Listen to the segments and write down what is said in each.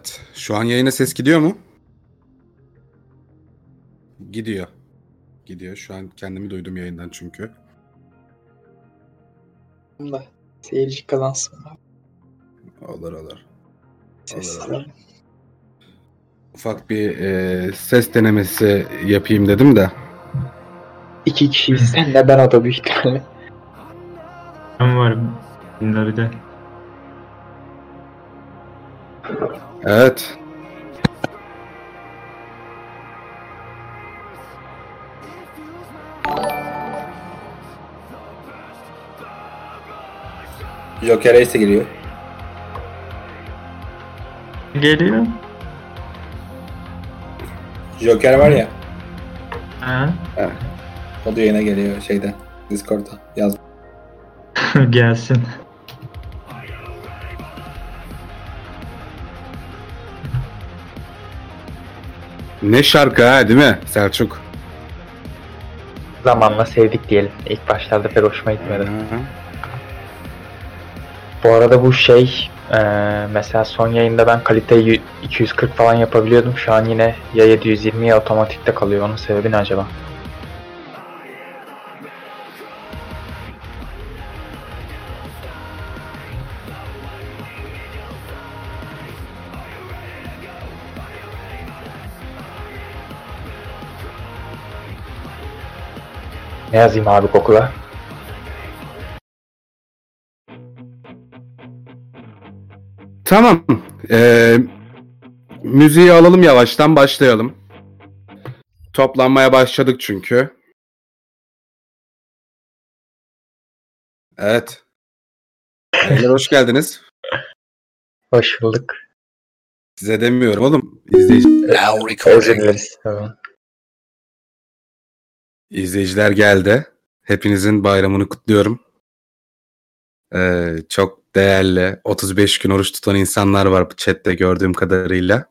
Evet. Şu an yayına ses gidiyor mu? Gidiyor. Gidiyor. Şu an kendimi duydum yayından çünkü. Da seyirci kazansın. Olur olur. Ses. Olur, olur. Ufak bir e, ses denemesi yapayım dedim de. İki kişiyiz. Sen de ben o da büyük ihtimalle. Ben varım. Bunda bir de. Evet. Joker Ace de geliyor. Geliyor. Joker var ya. Ha? O da yayına geliyor şeyden. Discord'da. Yaz. Gelsin. Ne şarkı ha değil mi Selçuk? Zamanla sevdik diyelim. İlk başlarda pek hoşuma gitmedi. Hı. Bu arada bu şey eee, mesela son yayında ben kaliteyi 240 falan yapabiliyordum. Şu an yine ya 720 ya otomatikte kalıyor. Onun sebebi ne acaba? Ne yazayım abi Google'a? Tamam. Ee, müziği alalım yavaştan başlayalım. Toplanmaya başladık çünkü. Evet. Beyler hoş geldiniz. Hoş bulduk. Size demiyorum oğlum. İzleyici, Özür dileriz. Tamam. İzleyiciler geldi. Hepinizin bayramını kutluyorum. Ee, çok değerli 35 gün oruç tutan insanlar var bu chatte gördüğüm kadarıyla.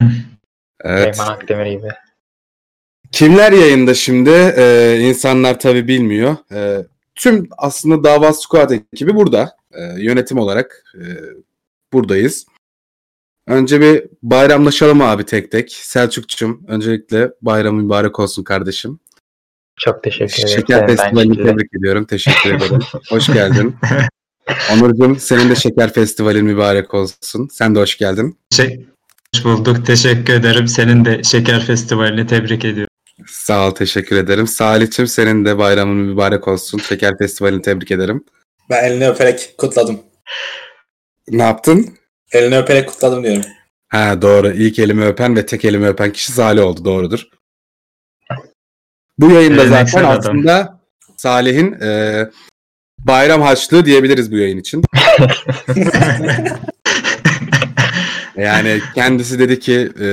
Evet. Süleyman Akdemir gibi. Kimler yayında şimdi? Ee, insanlar tabi bilmiyor. Ee, tüm aslında Dava Squad ekibi burada. Ee, yönetim olarak e, buradayız. Önce bir bayramlaşalım abi tek tek. Selçuk'cum öncelikle bayram mübarek olsun kardeşim. Çok teşekkür ederim. Şeker Festivali'ni tebrik ediyorum. Teşekkür ederim. Hoş geldin. Onurcuğum senin de Şeker Festivali'nin mübarek olsun. Sen de hoş geldin. Şey, hoş bulduk. Teşekkür ederim. Senin de Şeker Festivali'ni tebrik ediyorum. Sağ ol teşekkür ederim. Salih'cim senin de bayramın mübarek olsun. Şeker Festivali'ni tebrik ederim. Ben elini öperek kutladım. Ne yaptın? Elini öperek kutladım diyorum. Ha doğru. İlk elimi öpen ve tek elimi öpen kişi Salih oldu. Doğrudur. Bu yayında Geleneksel zaten adam. aslında Salih'in e, bayram harçlığı diyebiliriz bu yayın için. Yani kendisi dedi ki e,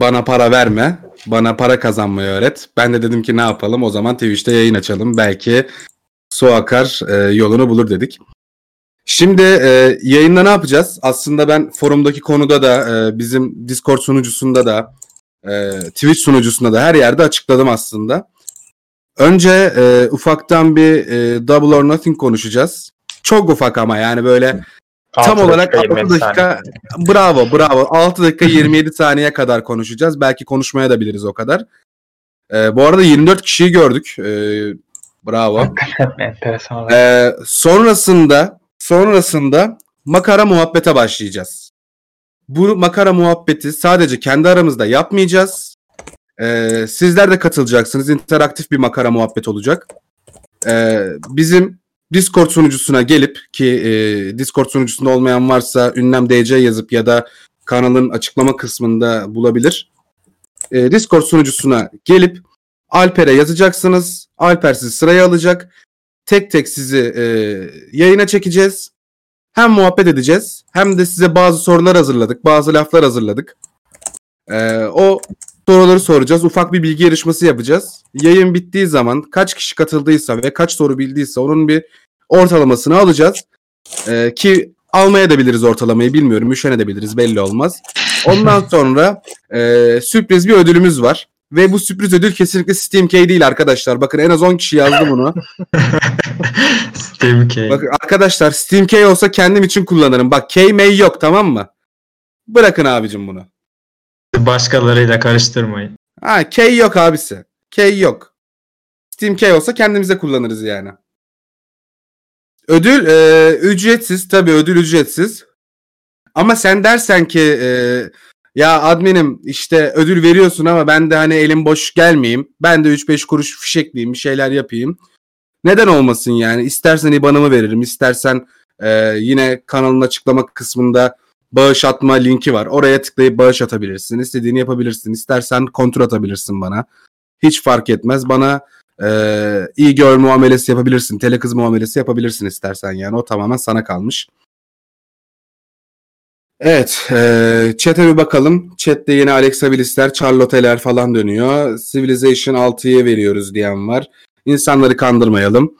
bana para verme. Bana para kazanmayı öğret. Ben de dedim ki ne yapalım o zaman Twitch'te yayın açalım. Belki su akar e, yolunu bulur dedik. Şimdi e, yayında ne yapacağız? Aslında ben forumdaki konuda da e, bizim Discord sunucusunda da e, Twitch sunucusunda da her yerde açıkladım aslında. Önce e, ufaktan bir e, Double or Nothing konuşacağız. Çok ufak ama yani böyle tam olarak dakika, 6 27 saniye. dakika bravo bravo 6 dakika 27 saniye kadar konuşacağız. Belki konuşmaya da biliriz o kadar. E, bu arada 24 kişiyi gördük. E, bravo. Enteresan. Ee, sonrasında sonrasında makara muhabbete başlayacağız. Bu makara muhabbeti sadece kendi aramızda yapmayacağız. Ee, sizler de katılacaksınız. İnteraktif bir makara muhabbet olacak. Ee, bizim Discord sunucusuna gelip ki e, Discord sunucusunda olmayan varsa ünlem DC yazıp ya da kanalın açıklama kısmında bulabilir. Ee, Discord sunucusuna gelip Alper'e yazacaksınız. Alper sizi sıraya alacak tek tek sizi e, yayına çekeceğiz. Hem muhabbet edeceğiz hem de size bazı sorular hazırladık. Bazı laflar hazırladık. E, o soruları soracağız. Ufak bir bilgi yarışması yapacağız. Yayın bittiği zaman kaç kişi katıldıysa ve kaç soru bildiyse onun bir ortalamasını alacağız. E, ki almaya da biliriz ortalamayı bilmiyorum. Üşenebiliriz belli olmaz. Ondan sonra e, sürpriz bir ödülümüz var. Ve bu sürpriz ödül kesinlikle Steam Key değil arkadaşlar. Bakın en az 10 kişi yazdı bunu. Steam Key. Bakın arkadaşlar Steam Key olsa kendim için kullanırım. Bak Key May yok tamam mı? Bırakın abicim bunu. Başkalarıyla karıştırmayın. Ha Key yok abisi. Key yok. Steam Key olsa kendimize kullanırız yani. Ödül e, ücretsiz. Tabii ödül ücretsiz. Ama sen dersen ki e, ya adminim işte ödül veriyorsun ama ben de hani elim boş gelmeyeyim. Ben de 3-5 kuruş fişekleyeyim bir şeyler yapayım. Neden olmasın yani? İstersen IBAN'ımı veririm. istersen e, yine kanalın açıklama kısmında bağış atma linki var. Oraya tıklayıp bağış atabilirsin. İstediğini yapabilirsin. İstersen kontrol atabilirsin bana. Hiç fark etmez. Bana e, iyi gör muamelesi yapabilirsin. Tele kız muamelesi yapabilirsin istersen yani. O tamamen sana kalmış. Evet. E, chat'e bir bakalım. Chat'te yine Alexa Bliss'ler, Charlotte'ler falan dönüyor. Civilization 6'ya veriyoruz diyen var. İnsanları kandırmayalım.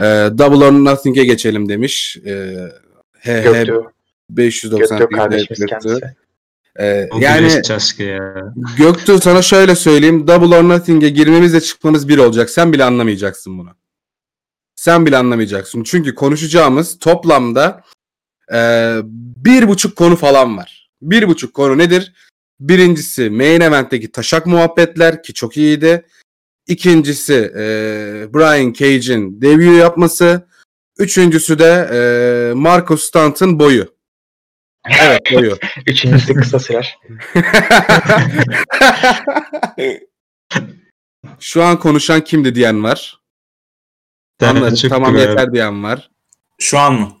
E, Double or Nothing'e geçelim demiş. E, he, he, Göktuğ. 590 Göktuğ kardeşimiz Göktuğ. kendisi. E, O yani ya. Göktuğ sana şöyle söyleyeyim. Double or Nothing'e girmemizle çıkmamız bir olacak. Sen bile anlamayacaksın bunu. Sen bile anlamayacaksın. Çünkü konuşacağımız toplamda e, bir buçuk konu falan var. Bir buçuk konu nedir? Birincisi main event'teki taşak muhabbetler ki çok iyiydi. İkincisi e, Brian Cage'in debut yapması. Üçüncüsü de e, Marcus Stunt'ın boyu. Evet boyu. Üçüncüsü kısa sürer. Şu an konuşan kimdi diyen var. Anladım. Tamam yeter diyen var. Şu an mı?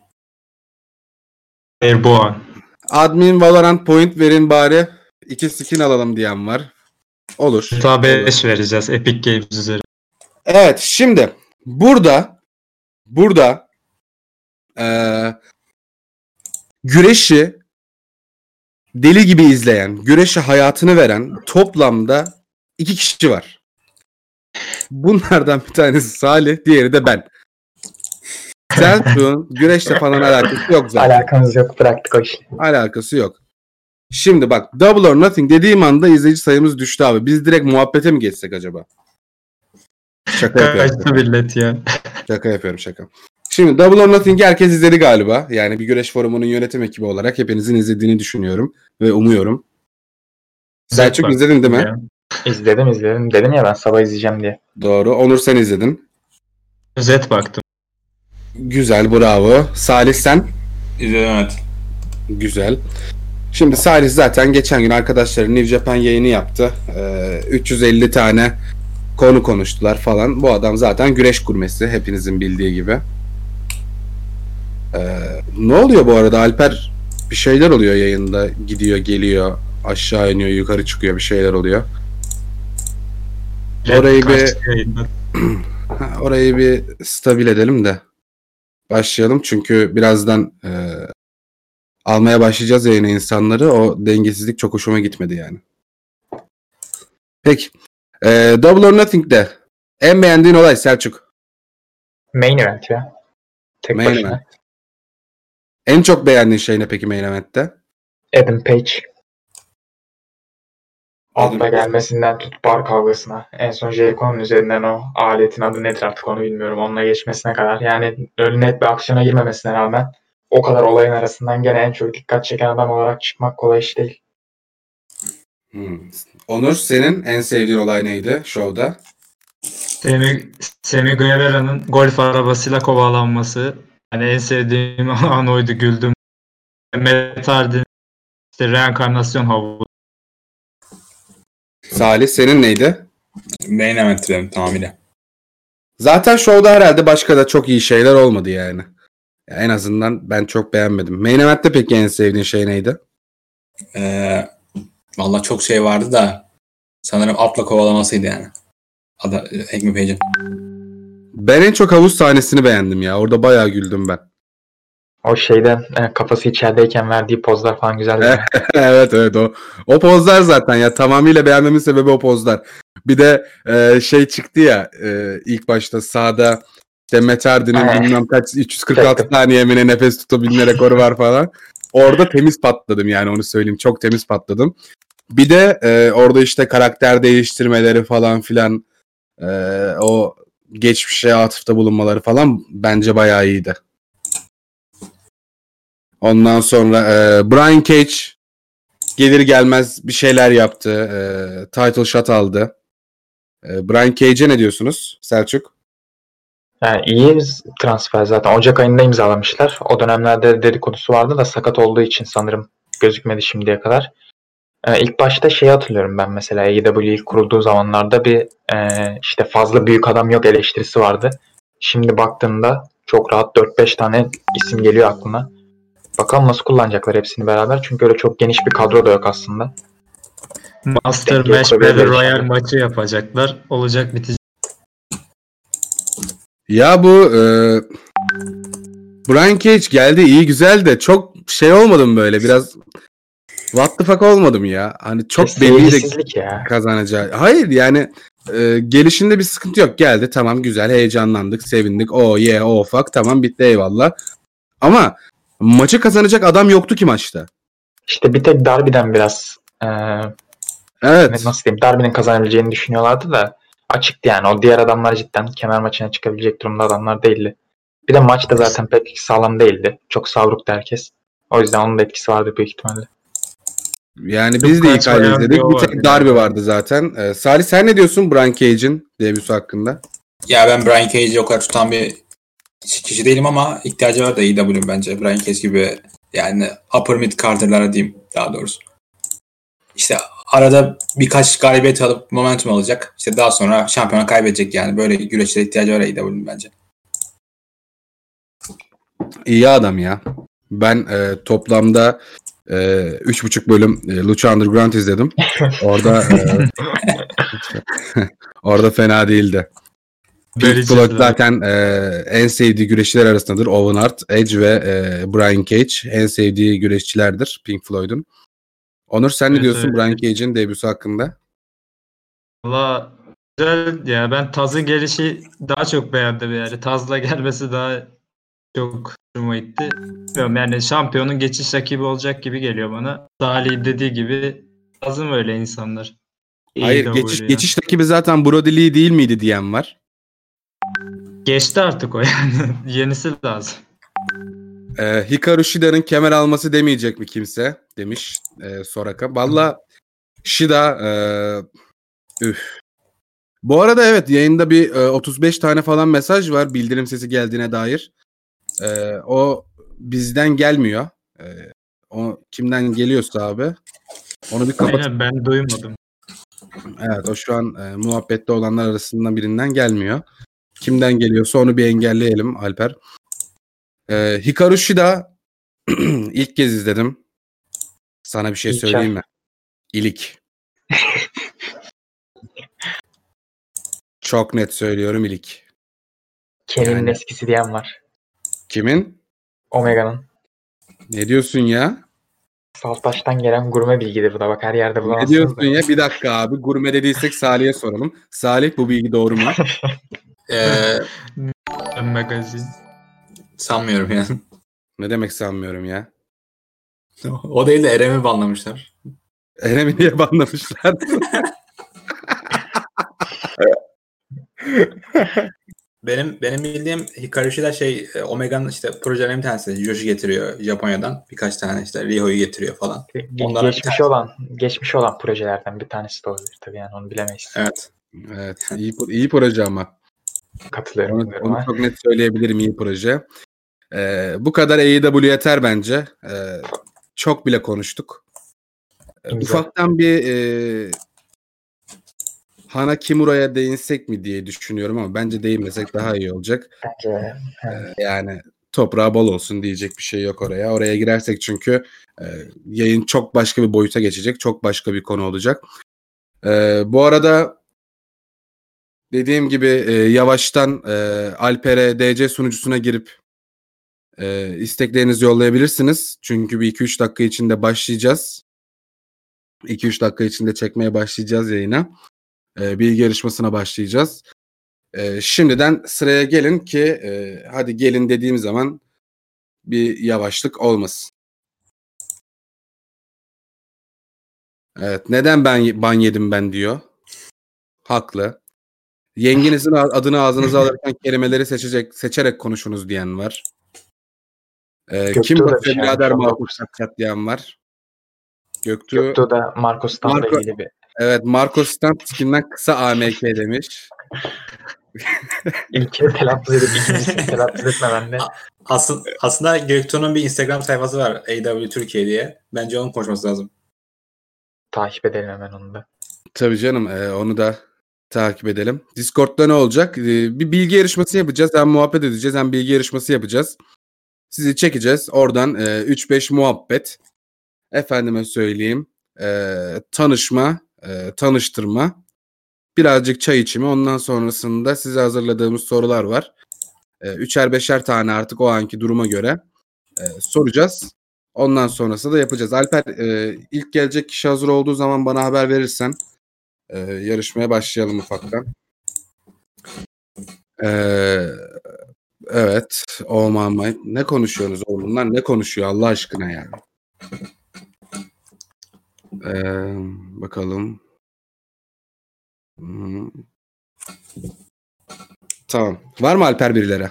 Erboğan. Admin Valorant point verin bari. İki skin alalım diyen var. Olur. GTA Olur. 5 vereceğiz Epic Games üzerine. Evet şimdi burada burada eee, güreşi deli gibi izleyen, güreşe hayatını veren toplamda iki kişi var. Bunlardan bir tanesi Salih, diğeri de ben. Selçuk'un güreşle falan alakası yok zaten. Alakamız yok bıraktık o işi. Alakası yok. Şimdi bak Double or Nothing dediğim anda izleyici sayımız düştü abi. Biz direkt muhabbete mi geçsek acaba? Şaka yapıyorum. Kaçtı millet ya. Şaka yapıyorum şaka. Şimdi Double or Nothing'i herkes izledi galiba. Yani bir güreş forumunun yönetim ekibi olarak hepinizin izlediğini düşünüyorum ve umuyorum. Selçuk izledin değil mi? Ya. İzledim izledim. Dedim ya ben sabah izleyeceğim diye. Doğru. Onur sen izledin. Özet baktım. Güzel bravo. Salih sen? İzledim evet. Güzel. Şimdi Salih zaten geçen gün arkadaşları New Japan yayını yaptı. Ee, 350 tane konu konuştular falan. Bu adam zaten güreş kurmesi hepinizin bildiği gibi. Ee, ne oluyor bu arada Alper? Bir şeyler oluyor yayında. Gidiyor, geliyor, aşağı iniyor, yukarı çıkıyor bir şeyler oluyor. Orayı bir- orayı bir stabil edelim de başlayalım. Çünkü birazdan e, almaya başlayacağız yayına insanları. O dengesizlik çok hoşuma gitmedi yani. Peki. E, Double or Nothing'de en beğendiğin olay Selçuk. Main event ya. Tek Main başına. event. En çok beğendiğin şey ne peki main event'te? Adam Page. Page. gelmesinden tut bar kavgasına. En son Jericho'nun üzerinden o aletin adı nedir artık onu bilmiyorum. Onunla geçmesine kadar. Yani öyle net bir aksiyona girmemesine rağmen o kadar olayın arasından gene en çok dikkat çeken adam olarak çıkmak kolay iş değil. Hmm. Onur senin en sevdiğin olay neydi şovda? Semi, Semi Guevara'nın golf arabasıyla kovalanması. Hani en sevdiğim an oydu güldüm. Matt Hardy'nin işte reenkarnasyon havuzu. Salih senin neydi? Main event benim tamamıyla. Zaten şovda herhalde başka da çok iyi şeyler olmadı yani. Ya en azından ben çok beğenmedim. Main Event'te peki en sevdiğin şey neydi? Ee, Valla çok şey vardı da sanırım atla kovalamasıydı yani. Ada, Ekme Page'in. Ben en çok havuz sahnesini beğendim ya. Orada bayağı güldüm ben. O şeyden e, kafası içerideyken verdiği pozlar falan güzeldi. evet evet o. O pozlar zaten ya tamamıyla beğenmemin sebebi o pozlar. Bir de e, şey çıktı ya e, ilk başta sağda işte Evet. bilmem kaç 346 Çektim. saniye mi ne nefes tutabilme rekoru var falan. Orada temiz patladım yani onu söyleyeyim. Çok temiz patladım. Bir de e, orada işte karakter değiştirmeleri falan filan e, o geçmişe atıfta bulunmaları falan bence bayağı iyiydi. Ondan sonra e, Brian Cage gelir gelmez bir şeyler yaptı. E, title shot aldı. E, Brian Cage'e ne diyorsunuz Selçuk? Yani iyi transfer zaten. Ocak ayında imzalamışlar. O dönemlerde dedikodusu vardı da sakat olduğu için sanırım gözükmedi şimdiye kadar. Ee, ilk başta şey hatırlıyorum ben mesela AEW ilk kurulduğu zamanlarda bir e, işte fazla büyük adam yok eleştirisi vardı. Şimdi baktığımda çok rahat 4-5 tane isim geliyor aklına. Bakalım nasıl kullanacaklar hepsini beraber. Çünkü öyle çok geniş bir kadro da yok aslında. Master Match Battle Royale maçı yapacaklar. Olacak bitecek. Ya bu e, Brian Cage geldi iyi güzel de çok şey olmadım böyle biraz what the fuck olmadım ya. Hani çok belliydi kazanacağı. Hayır yani e, gelişinde bir sıkıntı yok. Geldi tamam güzel heyecanlandık sevindik. O ye o fuck tamam bitti eyvallah. Ama maçı kazanacak adam yoktu ki maçta. İşte bir tek Darby'den biraz e, Evet. nasıl diyeyim Darby'nin kazanabileceğini düşünüyorlardı da açıktı yani. O diğer adamlar cidden kemer maçına çıkabilecek durumda adamlar değildi. Bir de maç da zaten pek sağlam değildi. Çok savruktu herkes. O yüzden onun da etkisi vardı büyük ihtimalle. Yani Çok biz de ilk bir izledik. Bir tek yani. vardı zaten. Ee, Salih sen ne diyorsun Brian Cage'in debüsü hakkında? Ya ben Brian Cage'i o kadar tutan bir kişi değilim ama ihtiyacı var da AEW bence. Brian Cage gibi yani upper mid carter'lara diyeyim daha doğrusu. İşte arada birkaç galibiyet alıp momentum alacak. İşte daha sonra şampiyona kaybedecek yani. Böyle güreşlere ihtiyacı var AEW'nin bence. İyi adam ya. Ben e, toplamda e, üç buçuk bölüm e, Lucha Underground izledim. Orada e, orada fena değildi. Güzel. zaten e, en sevdiği güreşçiler arasındadır. Owen Hart, Edge ve e, Brian Cage en sevdiği güreşçilerdir Pink Floyd'un. Onur sen ne diyorsun evet. Brian Cage'in debüsü hakkında? Valla güzel ya ben Taz'ın gelişi daha çok beğendim yani. Taz'la gelmesi daha çok hoşuma gitti. Bilmiyorum yani şampiyonun geçiş rakibi olacak gibi geliyor bana. Salih dediği gibi Taz'ın öyle insanlar. Hayır geçiş, geçiş rakibi zaten Brody Lee değil miydi diyen var. Geçti artık o yani. Yenisi lazım. Ee, Hikaru Shida'nın kemer alması demeyecek mi kimse demiş e, Soraka. Valla Shida e, üf. Bu arada evet yayında bir e, 35 tane falan mesaj var bildirim sesi geldiğine dair. E, o bizden gelmiyor. E, o kimden geliyorsa abi onu bir kapat. Aynen ben duymadım. Evet o şu an e, muhabbette olanlar arasından birinden gelmiyor. Kimden geliyorsa onu bir engelleyelim Alper. E, Hikaru Shida ilk kez izledim. Sana bir şey söyleyeyim mi? İlik. Çok net söylüyorum ilik. Kenny'nin Yani. eskisi diyen var. Kimin? Omega'nın. Ne diyorsun ya? Saltaş'tan gelen gurme bilgidir bu da bak her yerde Ne bulamazsınız diyorsun da. ya? Bir dakika abi. Gurme dediysek Salih'e soralım. Salih bu bilgi doğru mu? Ee, Magazin. sanmıyorum yani. ne demek sanmıyorum ya. o değil de Erem'i banlamışlar. Erem'i niye banlamışlar? Benim benim bildiğim Hikaru Shida şey e, Omega'nın işte projelerin bir tanesi. Joshi getiriyor Japonya'dan. Birkaç tane işte Ryo'yu getiriyor falan. Bir geçmiş tanesi. olan geçmiş olan projelerden bir tanesi de olabilir tabii yani onu bilemeyiz. Evet. evet. iyi, iyi proje ama. Katılıyorum. Onu, onu çok net söyleyebilirim iyi proje. Ee, bu kadar AEW yeter bence. Ee, çok bile konuştuk. Ee, İmza. ufaktan bir e, Hana Kimura'ya değinsek mi diye düşünüyorum ama bence değinmesek daha iyi olacak. Bence Yani toprağı bol olsun diyecek bir şey yok oraya. Oraya girersek çünkü e, yayın çok başka bir boyuta geçecek. Çok başka bir konu olacak. E, bu arada dediğim gibi e, yavaştan e, Alper'e DC sunucusuna girip e, isteklerinizi yollayabilirsiniz. Çünkü bir 2-3 dakika içinde başlayacağız. 2-3 dakika içinde çekmeye başlayacağız yayına. E, bilgi yarışmasına başlayacağız. E, şimdiden sıraya gelin ki e, hadi gelin dediğim zaman bir yavaşlık olmasın. Evet. Neden ben ban yedim ben diyor. Haklı. Yengenizin adını ağzınıza alırken kelimeleri seçecek seçerek konuşunuz diyen var. Ee, Göktuğ kim basıyor şey birader Sakat diyen var. Göktuğ, Göktuğ da Marco Stan'la Marco- ilgili bir evet Marcos Stant skinden kısa AMK demiş. ilkini telaffuz edip ikincisini telaffuz etmeden de Aslında, aslında Göktuğ'un bir Instagram sayfası var. AW Türkiye diye. Bence onun konuşması lazım. takip edelim hemen onu da. Tabii canım e, onu da takip edelim. Discord'da ne olacak? E, bir bilgi yarışması yapacağız. Hem muhabbet edeceğiz hem bilgi yarışması yapacağız. Sizi çekeceğiz. Oradan e, 3-5 muhabbet. Efendime söyleyeyim. e, tanışma, e, tanıştırma. Birazcık çay içimi. Ondan sonrasında size hazırladığımız sorular var. E, üçer beşer tane artık o anki duruma göre soracağız. Ondan sonrasında da yapacağız. Alper ilk gelecek kişi hazır olduğu zaman bana haber verirsen e, yarışmaya başlayalım ufaktan. E, evet. Oh my my. Ne konuşuyorsunuz oğlum? Bunlar ne konuşuyor Allah aşkına yani? E, bakalım. Hmm. Tamam. Var mı Alper birilere?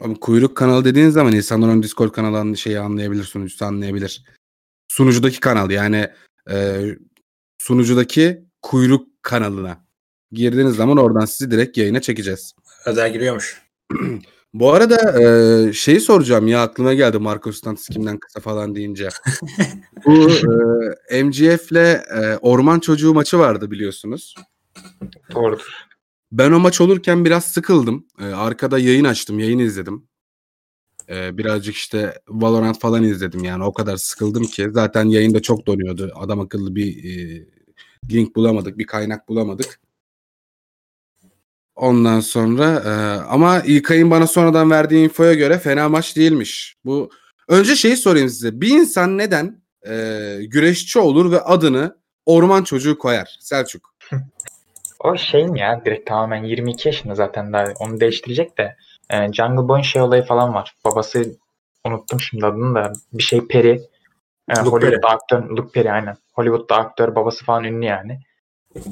Abi kuyruk kanalı dediğin zaman insanlar onun Discord kanalının şeyi anlayabilir, sunucusu anlayabilir. Sunucudaki kanal yani e, sunucudaki kuyruk kanalına girdiğiniz zaman oradan sizi direkt yayına çekeceğiz. Özel giriyormuş. Bu arada e, şeyi soracağım ya aklıma geldi Marco Stantis kimden kısa falan deyince. Bu e, MGF'le e, Orman Çocuğu maçı vardı biliyorsunuz. Doğrudur. Ben o maç olurken biraz sıkıldım. Ee, arkada yayın açtım, yayını izledim. Ee, birazcık işte Valorant falan izledim yani o kadar sıkıldım ki. Zaten yayında çok donuyordu. Adam akıllı bir e, link bulamadık, bir kaynak bulamadık. Ondan sonra e, ama İlkay'ın bana sonradan verdiği infoya göre fena maç değilmiş. Bu önce şeyi sorayım size. Bir insan neden e, güreşçi olur ve adını Orman Çocuğu koyar? Selçuk. O şeyin ya direkt tamamen 22 yaşında zaten daha onu değiştirecek de e, Jungle Boy'un şey olayı falan var. Babası unuttum şimdi adını da bir şey Perry. E, Luke Hollywood'da aktör Luke Perry aynen. Hollywood'da aktör babası falan ünlü yani.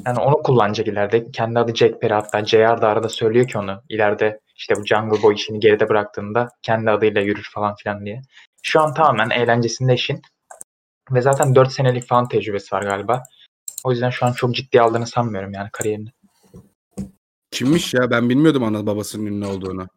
Yani onu kullanacak ileride. Kendi adı Jack Perry hatta JR da arada söylüyor ki onu. ileride işte bu Jungle Boy işini geride bıraktığında kendi adıyla yürür falan filan diye. Şu an tamamen eğlencesinde işin. Ve zaten 4 senelik falan tecrübesi var galiba. O yüzden şu an çok ciddi aldığını sanmıyorum yani kariyerini. Kimmiş ya? Ben bilmiyordum ana babasının ünlü olduğunu.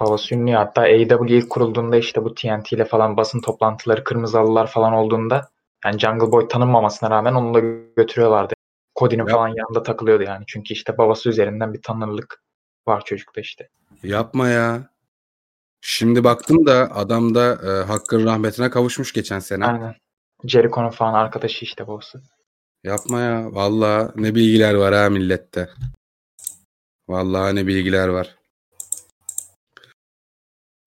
Babası ünlü ya. hatta AEW ilk kurulduğunda işte bu TNT ile falan basın toplantıları kırmızı halılar falan olduğunda yani Jungle Boy tanınmamasına rağmen onu da götürüyorlardı. Cody'nin falan yanında takılıyordu yani. Çünkü işte babası üzerinden bir tanınırlık var çocukta işte. Yapma ya. Şimdi baktım da adam da e, hakkın rahmetine kavuşmuş geçen sene. Aynen. Jericho'nun falan arkadaşı işte babası. Yapma ya. Vallahi ne bilgiler var ha millette. Vallahi ne bilgiler var.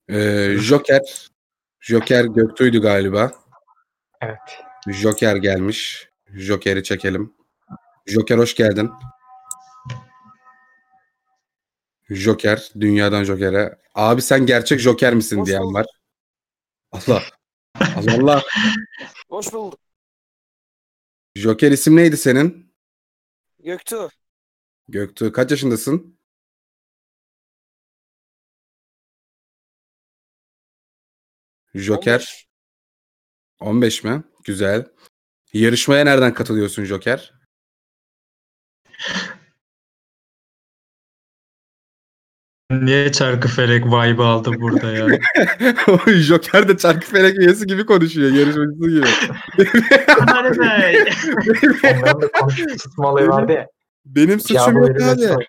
Ee, Joker. Joker Göktuğ'ydu galiba. Evet. Joker gelmiş. Joker'i çekelim. Joker hoş geldin. Joker. Dünyadan Joker'e. Abi sen gerçek Joker misin Hoş diyen bulduk. var. Allah. Allah Allah. Hoş bulduk. Joker isim neydi senin? Göktuğ. Göktuğ kaç yaşındasın? Joker 15 mi? Güzel. Yarışmaya nereden katılıyorsun Joker? Niye Çarkıfelek vibe aldı burada ya? Joker de Çarkıfelek üyesi gibi konuşuyor. Yarışmacısı gibi. Onların da konuşup tutma olayı vardı ya. Benim suçum yok abi.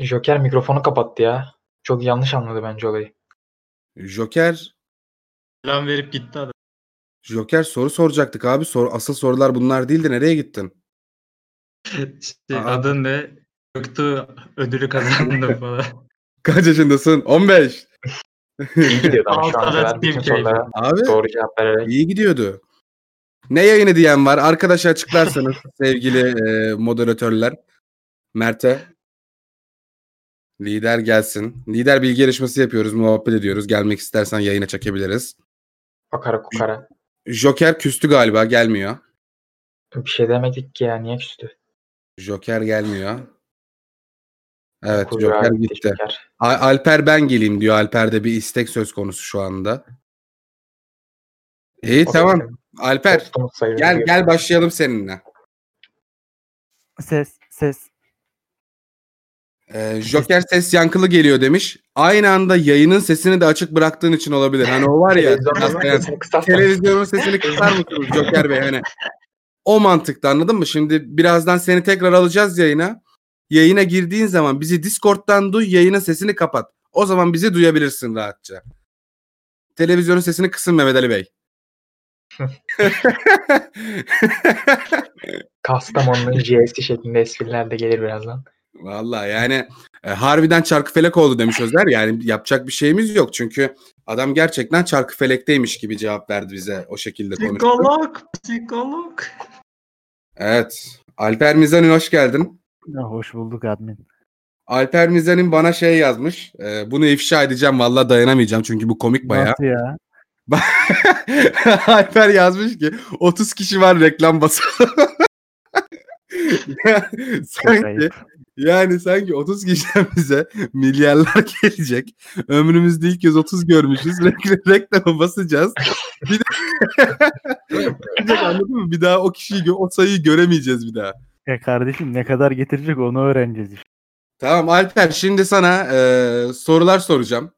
Joker mikrofonu kapattı ya. Çok yanlış anladı bence olayı. Joker Lan verip gitti adam. Joker soru soracaktık abi. Sor, asıl sorular bunlar değildi. Nereye gittin? İşte Aa. adın ne? Göktuğ ödülü kazandı falan. Kaç yaşındasın? 15. İyi gidiyordu ama şu bütün sorulara Abi doğru cevap vererek. iyi gidiyordu. Ne yayını diyen var? Arkadaşa açıklarsanız sevgili e, moderatörler. Mert'e. Lider gelsin. Lider bilgi yarışması yapıyoruz, muhabbet ediyoruz. Gelmek istersen yayına çekebiliriz. Bakara kukara. Joker küstü galiba, gelmiyor. Bir şey demedik ki ya niye küstü? Joker gelmiyor. Evet, Kuyruğa Joker gitti gitti. Joker. Alper ben geleyim diyor. Alper'de bir istek söz konusu şu anda. İyi O tamam. Alper gel gel başlayalım seninle. Ses ses. Ee, Joker ses yankılı geliyor demiş. Aynı anda yayının sesini de açık bıraktığın için olabilir. Hani o var ya Televizyonun sesini kısar mısınız Joker Bey? Hani o mantıkta anladın mı? Şimdi birazdan seni tekrar alacağız yayına. Yayına girdiğin zaman bizi Discord'dan duy, yayının sesini kapat. O zaman bizi duyabilirsin rahatça. Televizyonun sesini kısın Mehmet Ali Bey. Kastamonu'nun J'si şeklinde espriler de gelir birazdan. Vallahi yani e, harbiden çarkıfelek oldu demiş Özer. Yani yapacak bir şeyimiz yok. Çünkü adam gerçekten çarkıfelekteymiş gibi cevap verdi bize o şekilde konuştu. Psikolog, psikolog. Evet. Alper Mizanin hoş geldin. Ya, hoş bulduk admin. Alper Mizanin bana şey yazmış. e, bunu ifşa edeceğim vallahi dayanamayacağım çünkü bu komik bayağı. Nasıl ya? Alper yazmış ki 30 kişi var reklam Çok sanki. Yani sanki 30 kişiden bize milyarlar gelecek. Ömrümüzde ilk kez 30 görmüşüz. Rekl- reklama basacağız. Bir de anladın mı? Bir daha o kişiyi o sayıyı göremeyeceğiz bir daha. Ya kardeşim ne kadar getirecek onu öğreneceğiz işte. Tamam Alper şimdi sana e, sorular soracağım.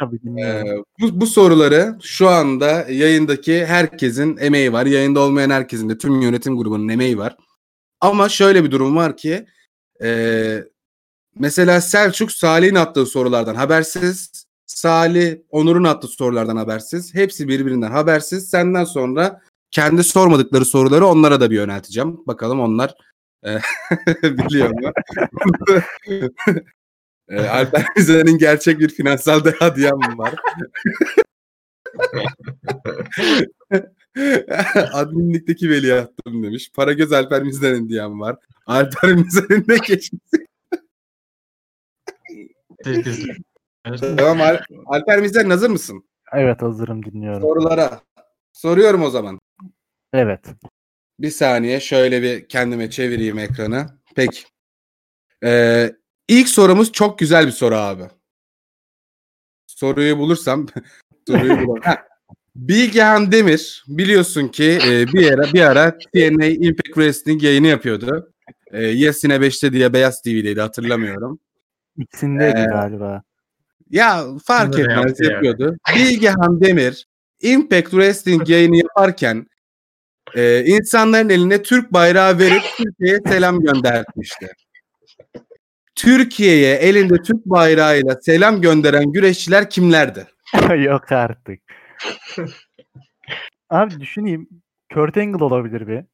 Tabii E, dinliyorum. bu, bu soruları şu anda yayındaki herkesin emeği var. Yayında olmayan herkesin de tüm yönetim grubunun emeği var. Ama şöyle bir durum var ki e, mesela Selçuk Salih'in attığı sorulardan habersiz. Salih Onur'un attığı sorulardan habersiz. Hepsi birbirinden habersiz. Senden sonra kendi sormadıkları soruları onlara da bir yönelteceğim. Bakalım onlar e, biliyor mu? Alper Güzel'in gerçek bir finansal deha diyen mi var? Adminlikteki veliahtım demiş. Paragöz Alper Mizan'ın diyen var. Alper Mizan'ın ne geçmiş? Sekiz. tamam Al- Alper Mizan hazır mısın? Evet hazırım dinliyorum. Sorulara. Soruyorum o zaman. Evet. Bir saniye şöyle bir kendime çevireyim ekranı. Peki. Ee, ilk sorumuz çok güzel bir soru abi. Soruyu bulursam soruyu bulamam. Ha, Bilgehan Demir biliyorsun ki e, bir ara bir ara TNA Impact Wrestling yayını yapıyordu. E, Yes Yine 5'te diye Beyaz TV'deydi hatırlamıyorum. İkisindeydi Ee, galiba. Ya fark Bunu etmez yaptı yani. yapıyordu. Bilgehan Demir Impact Wrestling yayını yaparken e, insanların eline Türk bayrağı verip Türkiye'ye selam göndermişti. Türkiye'ye elinde Türk bayrağıyla selam gönderen güreşçiler kimlerdi? Yok artık. Abi düşüneyim. Kurt Angle olabilir bir.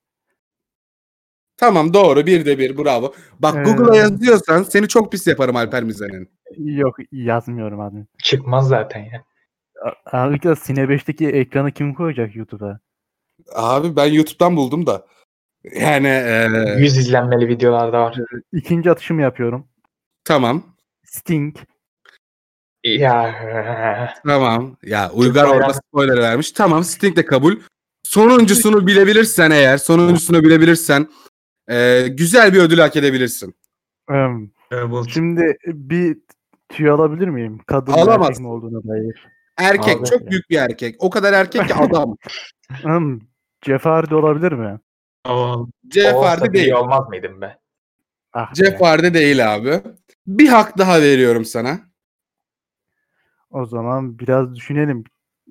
Tamam doğru bir de bir bravo. Bak Ee, Google'a yazıyorsan seni çok pis yaparım Alper Mizen'in. Yok yazmıyorum abi. Çıkmaz zaten ya. Abi Sine 5'teki ekranı kim koyacak YouTube'a? Abi ben YouTube'dan buldum da. Yani e, 100 izlenmeli videolar da var. İkinci atışımı yapıyorum. tamam. Sting. Ya Tamam. Ya Uygar orada spoiler vermiş. Tamam Sting de kabul. Sonuncusunu bilebilirsen eğer, sonuncusunu bilebilirsen e, güzel bir ödül hak edebilirsin. Şimdi bir tüy alabilir miyim? Kadın mı Alamazsın. erkek mi olduğuna dair. Erkek, Abi. çok büyük bir erkek. O kadar erkek ki adam. Jeff Hardy olabilir mi? Jeff Hardy iyi değil. olmaz mıydım be? Ah. Jeff Hardy değil abi. Bir hak daha veriyorum sana. O zaman biraz düşünelim.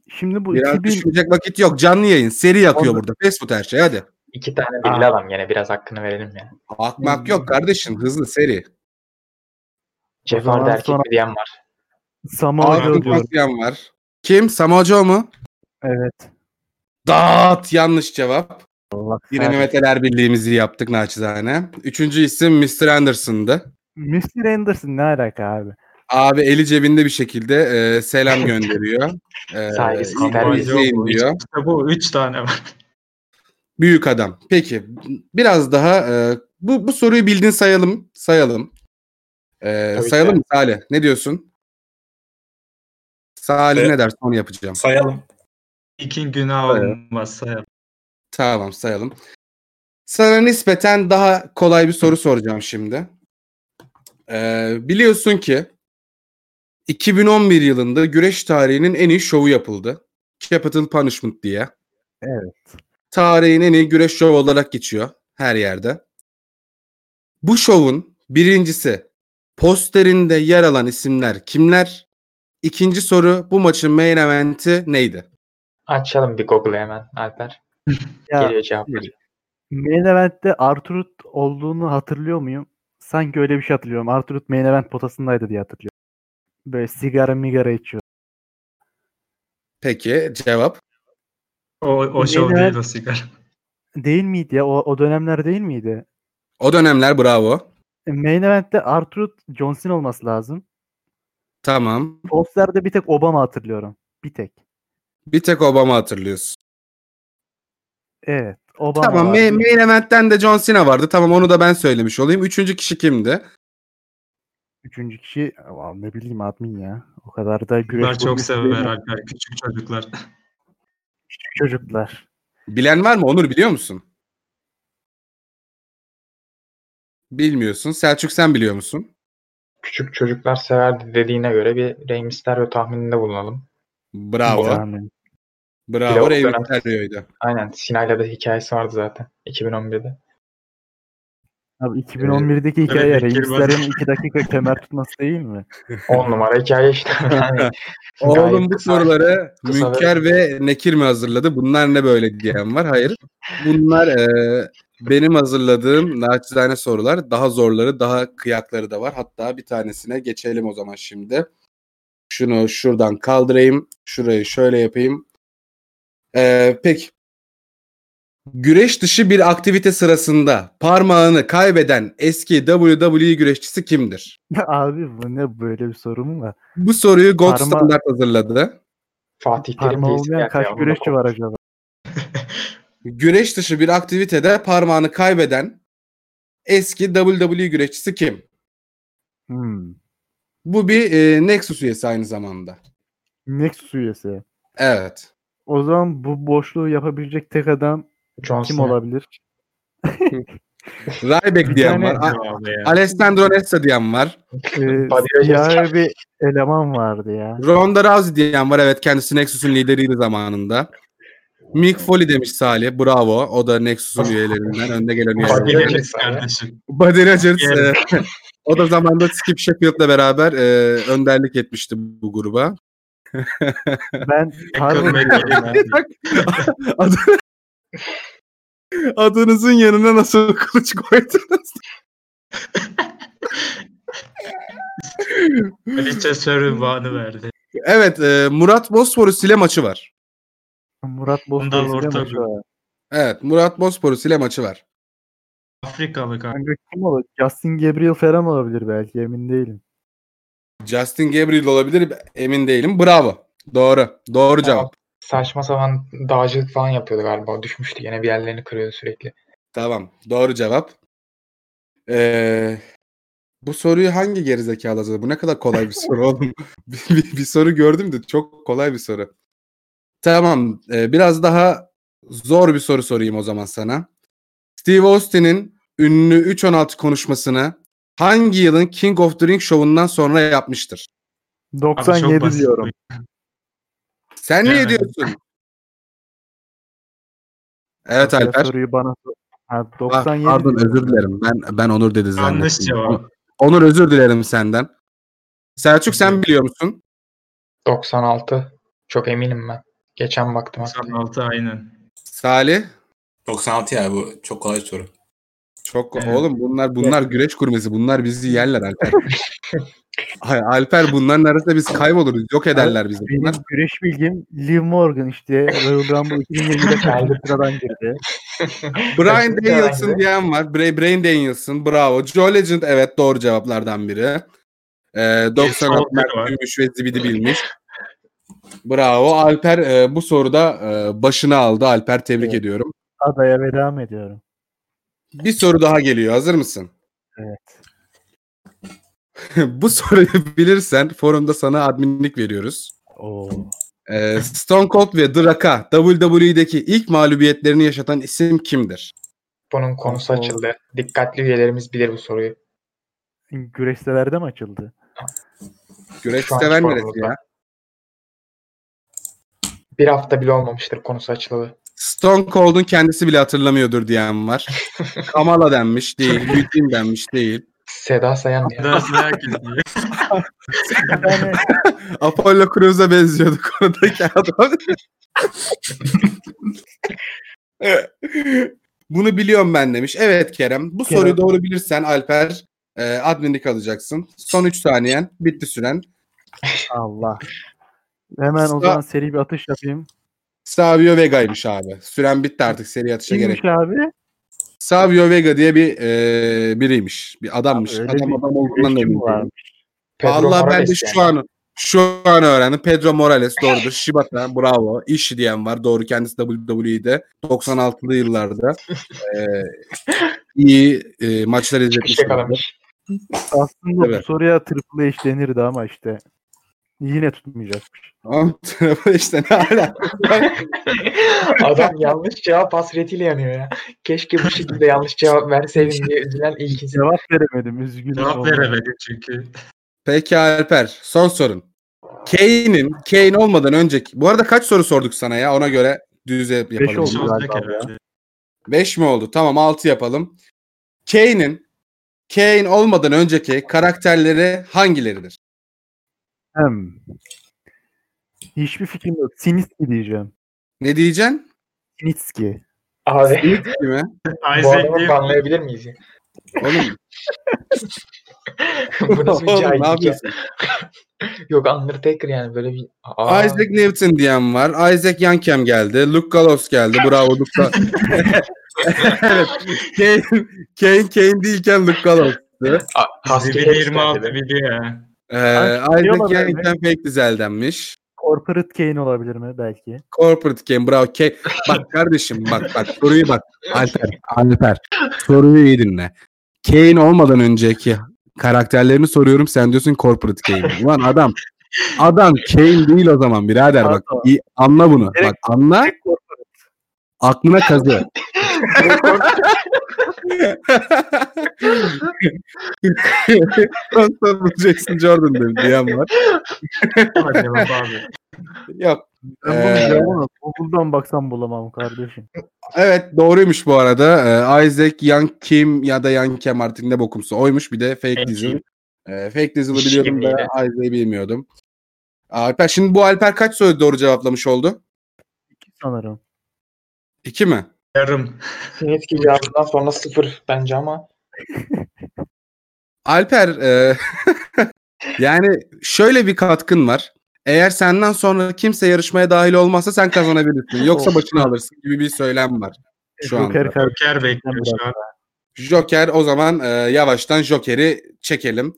Şimdi bu Biraz 2000 düşünecek vakit yok. Canlı yayın. Seri yakıyor Onda- burada. Fast food her şey hadi. İki tane belli Aa. adam gene biraz hakkını verelim ya. Akmak yok kardeşim. Hızlı seri. Jeff Hardy erkek sonra- diyen var. Samoa Joe. Kosyan var. Kim? Samoa Joe mu? Evet. Dağıt yanlış cevap. Allah Yine kahretsin. Mehmet Ali Birliğimizi yaptık naçizane. Üçüncü isim Mr. Anderson'dı. Mr. Anderson ne alaka abi? Abi eli cebinde bir şekilde e, selam gönderiyor. E, terbiyesiz. izleyin diyor. işte bu üç tane var. Büyük adam. Peki biraz daha e, bu, bu soruyu bildin sayalım. Sayalım. Tabii sayalım ki. mı Salih? Ne diyorsun? Salih Evet. ne derse onu yapacağım. Sayalım. İkin günah olmaz sayalım. Tamam sayalım. Sana nispeten daha kolay bir soru soracağım şimdi. Ee, biliyorsun ki 2011 yılında güreş tarihinin en iyi şovu yapıldı. Capital Punishment diye. Evet. Tarihin en iyi güreş şovu olarak geçiyor her yerde. Bu şovun birincisi posterinde yer alan isimler kimler? İkinci soru bu maçın main eventi neydi? Açalım bir Google'ı hemen Alper. Ya Geliyor cevapları. main event'te Arturut olduğunu hatırlıyor muyum? Sanki öyle bir şey hatırlıyorum. Arturut main event potasındaydı diye hatırlıyorum. Böyle sigara migara içiyor. Peki cevap. O, o şov Yine- değil o sigara. Değil miydi ya? O, o dönemler değil miydi? O dönemler bravo. Main event'te Arturut John Cena olması lazım. Tamam. Posterde bir tek Obama hatırlıyorum. Bir tek. Bir tek Obama hatırlıyorsun. Evet. Obama Tamam vardı. main, main event'ten de John Cena vardı. Tamam onu da ben söylemiş olayım. Üçüncü kişi kimdi? Üçüncü kişi Aa, ne bileyim admin ya. O kadar da güreş Çocuklar çok sever? Alper. Küçük çocuklar. Küçük çocuklar. Bilen var mı? Onur biliyor musun? Bilmiyorsun. Selçuk sen biliyor musun? Küçük çocuklar severdi dediğine göre bir Rey Mysterio tahmininde bulunalım. Bravo. Tahmin. Bravo. Rey Mysterio'ydu. Aynen Sina'yla da hikayesi vardı zaten 2011'de. Abi 2011'deki hikaye Evet. Mysterio'nun 2 dakika kemer tutması değil mi? 10 numara hikaye işte. Yani Oğlum bu soruları Münker ve Nekir mi hazırladı? Bunlar ne böyle diyen var? Hayır. Bunlar e, benim hazırladığım naçizane sorular. Daha zorları, daha kıyakları da var. Hatta bir tanesine geçelim o zaman şimdi. Şunu şuradan kaldırayım. Şurayı şöyle yapayım. E, peki. Güreş dışı bir aktivite sırasında parmağını kaybeden eski WWE güreşçisi kimdir? Abi bu ne böyle bir soru mu var? Bu soruyu God Parma- Standard hazırladı. Fatih Terim Parmağı olmayan kaç güreşçi var acaba? Güreş dışı bir aktivitede parmağını kaybeden eski WWE güreşçisi kim? Hmm. Bu bir e, Nexus üyesi aynı zamanda. Nexus üyesi. Evet. O zaman bu boşluğu yapabilecek tek adam John kim olabilir? Ryback diyen var. A-. Alessandro Nesta diyen var. Ee, Rogers siyahi bir eleman vardı ya. Ronda Rousey diyen var. Evet kendisi Nexus'un lideriydi zamanında. Mick Foley demiş Salih. Bravo. O da Nexus'un üyelerinden. Önde gelen üyelerinden. Rogers var ya. kardeşim. Buddy Rogers. E, o da zamanında Skip Sheffield'la beraber e, önderlik etmişti bu gruba. Ben Tarvin Adınızın yanına nasıl kılıç koydunuz? Kraliçe Sörün bağını verdi. Evet, e, Murat Bosporus ile maçı var. Murat Ondan ile orta maçı bir- var. Evet, Murat Bosporus ile maçı var. Afrikalı kanka. Kanka kim olur? Justin Gabriel falan olabilir belki emin değilim. Justin Gabriel olabilir, emin değilim. Bravo. Doğru. Doğru cevap. Saçma sapan dağcılık falan yapıyordu galiba. Düşmüştü yine bir yerlerini kırıyordu sürekli. Tamam. Doğru cevap. Ee, bu soruyu hangi gerizekalı hazırladı? Bu ne kadar kolay bir soru oğlum. bir, bir- bir soru gördüm de çok kolay bir soru. Tamam. e, biraz daha zor bir soru sorayım o zaman sana. Steve Austin'in ünlü 3.16 konuşmasını hangi yılın King of the Ring şovundan sonra yapmıştır? Abi çok 97 basit diyorum. Sen niye Evet. diyorsun? Evet Alper. Soruyu bana sor. Ha, Ah, 97 Pardon diyorum. özür dilerim. Ben ben Onur dedi zannettim. Yanlış cevap. Onur özür dilerim senden. Selçuk sen biliyor musun? 96. Çok eminim ben. Geçen baktım hatta. 96 aynen. Salih? 96 ya bu çok kolay soru. Çok Evet. oğlum bunlar bunlar güreş kurmesi. Bunlar bizi yerler Alper. Hayır, Alper bunların arasında biz kayboluruz. Yok ederler bizi. Benim Bunlar güreş bilgim Liv Morgan işte Royal Rumble 2020'de kaçıncı sıradan girdi. Brian Danielson diyen var. Bra- Brian Danielson bravo. Joe Legend evet doğru cevaplardan biri. Ee, 90 Soldier Mert büyümüş ve zibidi bilmiş. Bravo. Alper e, bu soruda e, başını aldı. Alper tebrik Evet. ediyorum. Adaya ve devam ediyorum. Bir soru daha geliyor. Hazır mısın? Evet. Bu soruyu bilirsen forumda sana adminlik veriyoruz. Oo. Ee, Stone Cold ve The Rock'a WWE'deki ilk mağlubiyetlerini yaşatan isim kimdir? Bunun konusu Oo. açıldı. Dikkatli üyelerimiz bilir bu soruyu. Güreş sitelerde mi açıldı? Güreş Şu an seven spor neresi ya? Bir hafta bile olmamıştır konusu açılalı. Stone Cold'un kendisi bile hatırlamıyordur diyen var. Kamala denmiş değil. Eugene denmiş değil. Seda Sayan diye. Yani Apollo Cruz'a benziyordu konudaki adam. Bunu biliyorum ben demiş. Evet Kerem. Bu Kerem. soruyu doğru bilirsen Alper e, adminlik alacaksın. Son 3 saniyen. Bitti süren. Allah. Hemen o zaman seri bir atış yapayım. Savio Vega'ymış abi. Süren bitti artık. Seri atışa gerek. Kimmiş abi? Savio Vega diye bir e, biriymiş. Bir adammış. Öyle adam bir adam olduğundan da Güreşçi mi emin var? değilim. Pedro Allah ben de Morales şu yani. an şu an öğrendim. Pedro Morales doğrudur. Shibata bravo. Ishi diyen var. Doğru kendisi WWE'de 96'lı yıllarda e, iyi e, maçlar izletmiş. yakalamış. Aslında Evet. bu soruya Triple H denirdi ama işte yine tutmayacakmış. Ama işte ne alaka? Adam yanlış cevap hasretiyle yanıyor ya. Keşke bu şekilde yanlış cevap verseydim diye üzülen ilk insan. Cevap veremedim üzgünüm. Cevap oldu. veremedim çünkü. Peki Alper son sorun. Kane'in Kane olmadan önceki bu arada kaç soru sorduk sana ya ona göre düz yapalım. Beş Bir oldu şey galiba olacak ya. herhalde. 5 mi oldu? Tamam 6 yapalım. Kane'in Kane olmadan önceki karakterleri hangileridir? Hem. Hiçbir fikrim yok. Sinitski diyeceğim. Ne diyeceksin? Sinitski. Abi Değil mi? bu Isaac adamı diye banlayabilir miyiz? ya? Oğlum, bu nasıl bir oğlum ne cahillik ya? yapıyorsun? Yok Undertaker yani böyle bir... Aa, Isaac Newton diyen var. Isaac Yankem geldi. Luke Gallows geldi. Bravo Luke Ga- evet. Kane, Kane, Kane değilken Luke Gallows. A- Husky Harris 26 geldi. ya. Ee, Ay, Isaac? Yankem fake dizeldenmiş. Corporate Kane olabilir mi belki? Corporate Kane bravo. Kane. Bak kardeşim bak bak soruyu bak. Alper. Alper. Soruyu iyi dinle. Kane olmadan önceki karakterlerini soruyorum sen diyorsun Corporate Kane. Ulan adam adam Kane değil o zaman birader bak. İyi, anla bunu. Bak anla. Aklına kazı. Constable Jackson Jordan dedim diyen var. Yok. Ben Ee, bunu cevabını Google'dan baksam bulamam kardeşim. Evet doğruymuş bu arada. Ee, Isaac Young Kim ya da Young Kim artık ne bokumsa oymuş. Bir de Fake. Ee, Fake İş biliyordum da. Isaac'i bilmiyordum. Alper şimdi bu Alper kaç soru doğru cevaplamış oldu? İki sanırım. İki mi? Yarım. Sinetki cevabından sonra sıfır bence ama Alper e, yani şöyle bir katkın var. Eğer senden sonra kimse yarışmaya dahil olmazsa sen kazanabilirsin. Yoksa başını alırsın gibi bir söylem var şu anda. Joker. Joker bekliyor şu an. Joker o zaman e, yavaştan Joker'i çekelim.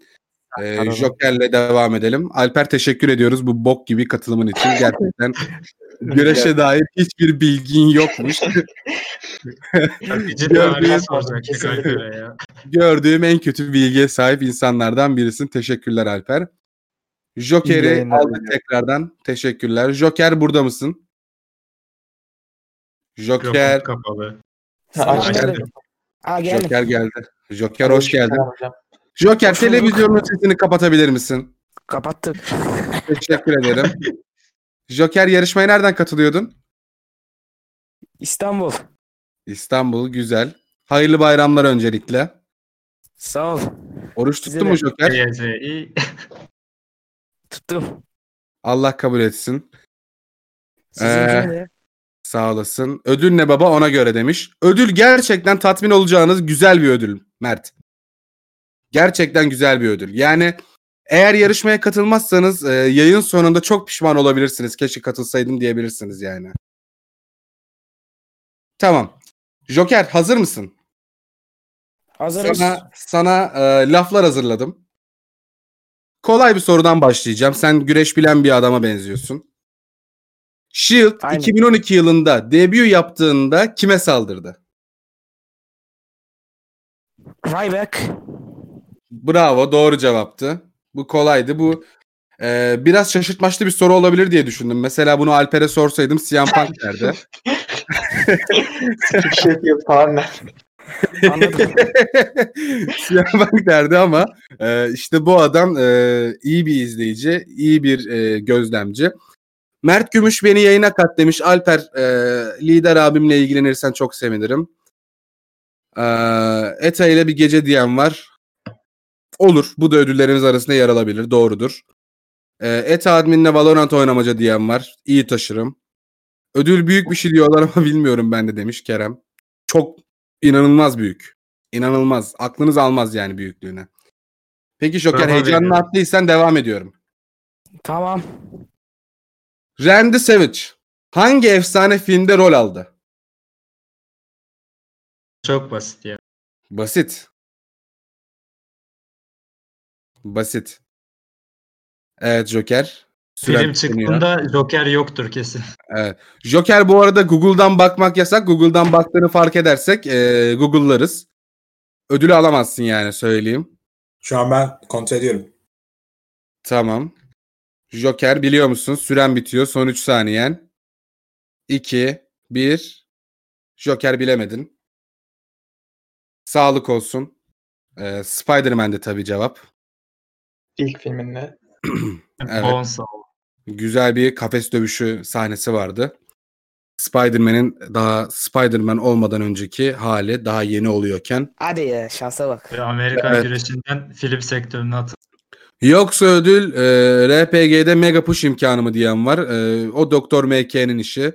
E, Tamam. Joker'le devam edelim. Alper teşekkür ediyoruz bu bok gibi katılımın için. Gerçekten güreşe dair hiçbir bilgin yokmuş. Gördüğüm-. Gördüğüm en kötü bilgiye sahip insanlardan birisin. Teşekkürler Alper. Joker'i aldık tekrardan. Teşekkürler. Joker burada mısın? Joker, Yok kapalı. Ha. Joker geldi. Joker hoş geldin. Hocam. Joker televizyonun sesini kapatabilir misin? Kapattık. Teşekkür ederim. Joker yarışmaya nereden katılıyordun? İstanbul. İstanbul güzel. Hayırlı bayramlar öncelikle. Sağ ol. Oruç tuttu mu Joker? Tuttum. Allah kabul etsin. De. Sağ olasın. Ödül ne baba ona göre demiş. Ödül gerçekten tatmin olacağınız güzel bir ödül Mert. Gerçekten güzel bir ödül. Yani eğer yarışmaya katılmazsanız e, yayın sonunda çok pişman olabilirsiniz. Keşke katılsaydım diyebilirsiniz yani. Tamam. Joker hazır mısın? Hazırız. Sana, sana e, laflar hazırladım. Kolay bir sorudan başlayacağım. Sen güreş bilen bir adama benziyorsun. Shield Aynen. 2012 yılında debut yaptığında kime saldırdı? Ryback. Bravo doğru cevaptı. Bu kolaydı. Bu e, biraz şaşırtmaçlı bir soru olabilir diye düşündüm. Mesela bunu Alper'e sorsaydım CM Punk derdi. Der. Anladım. CM Punk derdi ama e, işte bu adam e, iyi bir izleyici, iyi bir e, gözlemci. Mert Gümüş beni yayına kat demiş. Alper e, lider abimle ilgilenirsen çok sevinirim. E, Eta ile bir gece diyen var. Olur. Bu da ödüllerimiz arasında yer alabilir. Doğrudur. E, Eta adminle Valorant oynamaca diyen var. İyi taşırım. Ödül büyük bir şey diyorlar ama bilmiyorum ben de demiş Kerem. Çok inanılmaz büyük. İnanılmaz. Aklınız almaz yani büyüklüğüne. Peki Joker Bravo heyecanını attıysan devam ediyorum. tamam. Randy Savage hangi efsane filmde rol aldı? Çok basit ya. Basit. Basit. Evet Joker. Süren Film çıktığında Joker yoktur kesin. Evet. Joker bu arada Google'dan bakmak yasak. Google'dan baktığını fark edersek e, Google'larız. Ödülü alamazsın yani söyleyeyim. Şu an ben kontrol ediyorum. Tamam. Joker biliyor musun? Süren bitiyor. Son 3 saniyen. 2, 1. Joker bilemedin. Sağlık olsun. Ee, Spider-Man'de tabii cevap. İlk filminde. Evet. Güzel bir kafes dövüşü sahnesi vardı. Spider-Man'in daha Spider-Man olmadan önceki hali daha yeni oluyorken. Hadi ya şansa bak. Ve Amerikan Evet. güreşinden film sektörüne atıldı. Yoksa ödül e, RPG'de mega push imkanı mı diyen var. E, o Doktor MK'nin işi.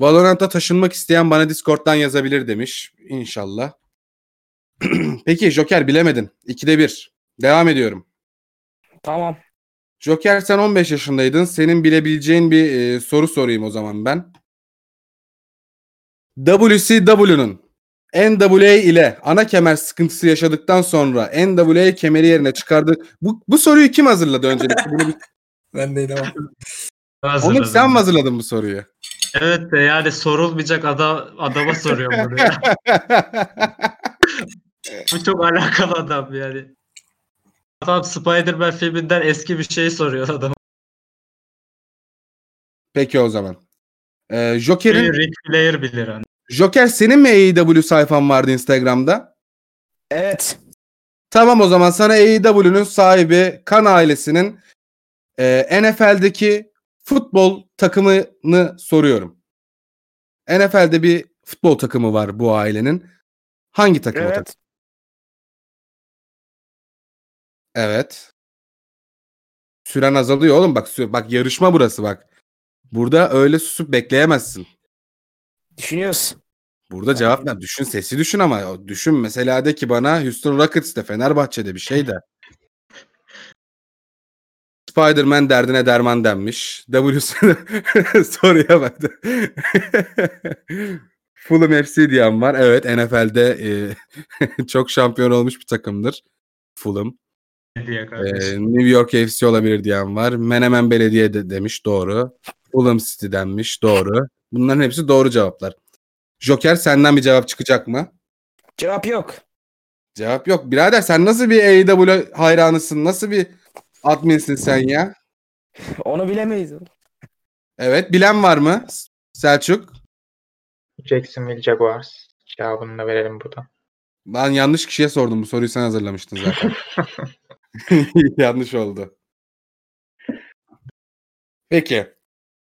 Valorant'a taşınmak isteyen bana Discord'dan yazabilir demiş. İnşallah. Peki Joker bilemedin. 2'de 1. Devam ediyorum. Tamam. Joker sen 15 yaşındaydın. Senin bilebileceğin bir e, soru sorayım o zaman ben. WCW'nun NWA ile ana kemer sıkıntısı yaşadıktan sonra NWA kemeri yerine çıkardı. Bu, bu soruyu kim hazırladı öncelikle? Bunu bir- Ben ama. Onu sen mi hazırladın bu soruyu? Evet de yani sorulmayacak ada, adama soruyorum bunu. Bu çok alakalı adam yani. Adam Spider-Man filminden eski bir şey soruyor adam. Peki o zaman. Ee, Joker'in Rick Flair bilir hani. Joker senin mi AEW sayfan vardı Instagram'da? Evet. Tamam o zaman sana AEW'nun sahibi Kan ailesinin e, NFL'deki futbol takımını soruyorum. NFL'de bir futbol takımı var bu ailenin. Hangi takım o takım? Evet. Süren azalıyor oğlum bak sü- bak yarışma burası bak. Burada öyle susup bekleyemezsin. Düşünüyoruz. Burada cevap ver. Düşün sesi düşün ama düşün mesela de ki bana Houston Rockets'te Fenerbahçe'de bir şey de. Spider-Man derdine derman denmiş. W soruya bak. Fulham FC diyen var. Evet NFL'de e, çok şampiyon olmuş bir takımdır. Fulham. Ee. New York FC olabilir diyen var. Menemen Belediye de demiş doğru. Fulham City denmiş doğru. Bunların hepsi doğru cevaplar. Joker senden bir cevap çıkacak mı? Cevap yok. Cevap yok. Birader sen nasıl bir AEW hayranısın? Nasıl bir adminsin sen ya? Onu bilemeyiz. Evet bilen var mı? Selçuk. Jacksonville Jaguars. Cevabını da verelim buradan. Ben yanlış kişiye sordum. Bu soruyu sen hazırlamıştın zaten. yanlış oldu. Peki.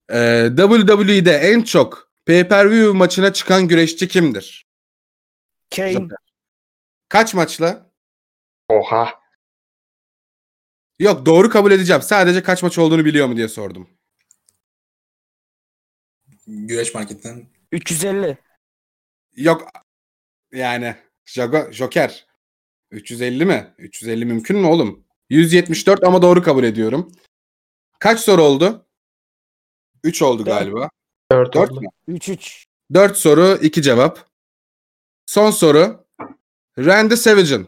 Ee, WWE'de en çok pay-per-view maçına çıkan güreşçi kimdir? Kane. Kaç maçla? Oha. Yok doğru kabul edeceğim. Sadece kaç maç olduğunu biliyor mu diye sordum. Güreş marketten 350. Yok yani Jago, Joker 350 mi? 350 mümkün mü oğlum? 174 ama doğru kabul ediyorum. Kaç soru oldu? 3 oldu galiba. 4 4 oldu. mü? 3-3. 4 soru 2 cevap. Son soru. Randy Savage'ın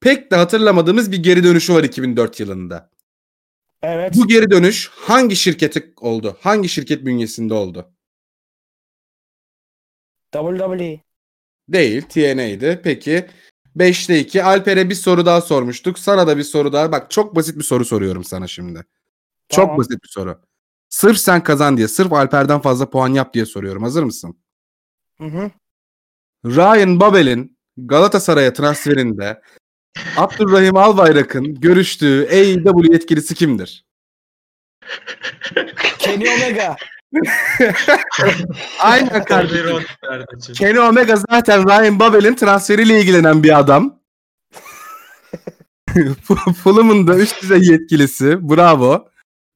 pek de hatırlamadığımız bir geri dönüşü var 2004 yılında. Evet. Bu geri dönüş hangi şirketi oldu? Hangi şirket bünyesinde oldu? WWE. Değil, TNA'ydi. Peki 5'te 2. Alper'e bir soru daha sormuştuk. Sana da bir soru daha. Bak çok basit bir soru soruyorum sana şimdi. Çok Tamam. basit bir soru. Sırf sen kazan diye, sırf Alper'den fazla puan yap diye soruyorum. Hazır mısın? Hı hı. Ryan Babel'in Galatasaray'a transferinde Abdurrahim Albayrak'ın görüştüğü AEW yetkilisi kimdir? Kenny Omega. Aynen kardeşim. Kenny Omega zaten Ryan Babel'in transferiyle ilgilenen bir adam. Fulham'ın da üst düzey yetkilisi. Bravo.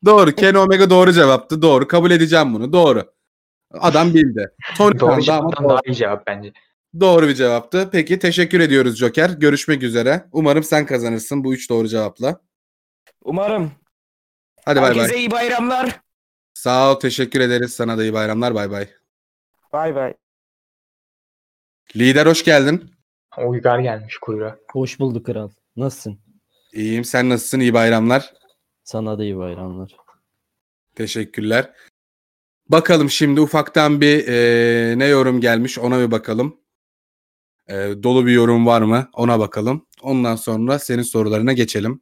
Doğru. Kenny Omega doğru cevaptı. Doğru. Kabul edeceğim bunu. Doğru. Adam bildi. Tony Doğru cevaptan doğru. daha iyi cevap bence. Doğru bir cevaptı. Peki teşekkür ediyoruz Joker. Görüşmek üzere. Umarım sen kazanırsın bu üç doğru cevapla. Umarım. Hadi bay Herkese bay. iyi bayramlar. Sağ ol. Teşekkür ederiz. Sana da iyi bayramlar. Bay bay. Bay bay. Lider hoş geldin. Uygar gelmiş kuyruğa. Hoş bulduk kral. Nasılsın? İyiyim. Sen nasılsın? İyi bayramlar. Sana da iyi bayramlar. Teşekkürler. Bakalım şimdi ufaktan bir eee, ne yorum gelmiş ona bir bakalım. Eee, dolu bir yorum var mı ona bakalım. Ondan sonra senin sorularına geçelim.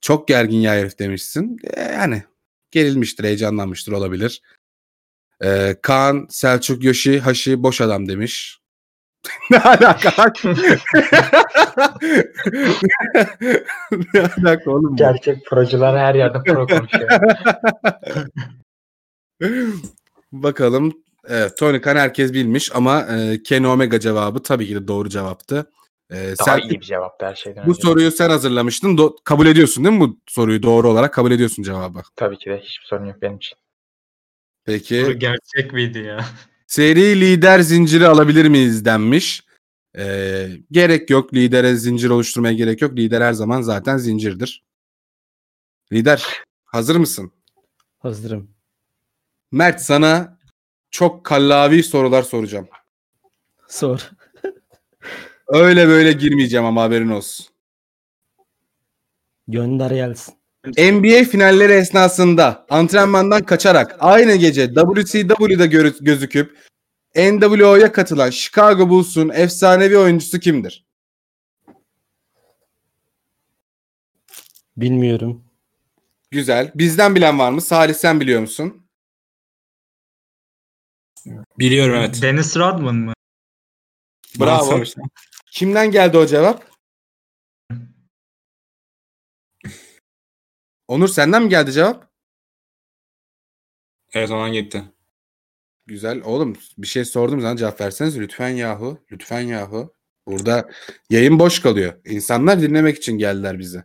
Çok gergin ya herif demişsin. E, yani gerilmiştir, heyecanlanmıştır olabilir. Eee Kaan, Selçuk, Yoshi, Haşi boş adam demiş. ne alaka ne alaka oğlum? bu? Gerçek procular her yerde pro konuşuyor. Bakalım. Evet, Tony Khan herkes bilmiş ama e, Kenny Omega cevabı tabii ki de doğru cevaptı. E, Daha sen iyi bir cevaptı her şeyden bu önce. soruyu sen hazırlamıştın. Do- kabul ediyorsun değil mi bu soruyu doğru olarak kabul ediyorsun cevabı. Tabii ki de hiçbir sorun yok benim için. Bu Peki gerçek miydi ya? seri lider zinciri alabilir miyiz denmiş. E, gerek yok lidere zincir oluşturmaya gerek yok. Lider her zaman zaten zincirdir. Lider hazır mısın? Hazırım. Mert sana çok kallavi sorular soracağım. Sor. Öyle böyle girmeyeceğim ama haberin olsun. Gönder gelsin. NBA finalleri esnasında antrenmandan kaçarak aynı gece WCW'da gözüküp NWO'ya katılan Chicago Bulls'un efsanevi oyuncusu kimdir? Bilmiyorum. Güzel. Bizden bilen var mı? Salih sen biliyor musun? Biliyorum evet. Dennis Rodman mı? Bravo. Kimden geldi o cevap? Onur senden mi geldi cevap? Evet ondan gitti. Güzel. Oğlum bir şey sordum sana cevap verseniz lütfen yahu. Lütfen yahu. Burada yayın boş kalıyor. İnsanlar dinlemek için geldiler bize.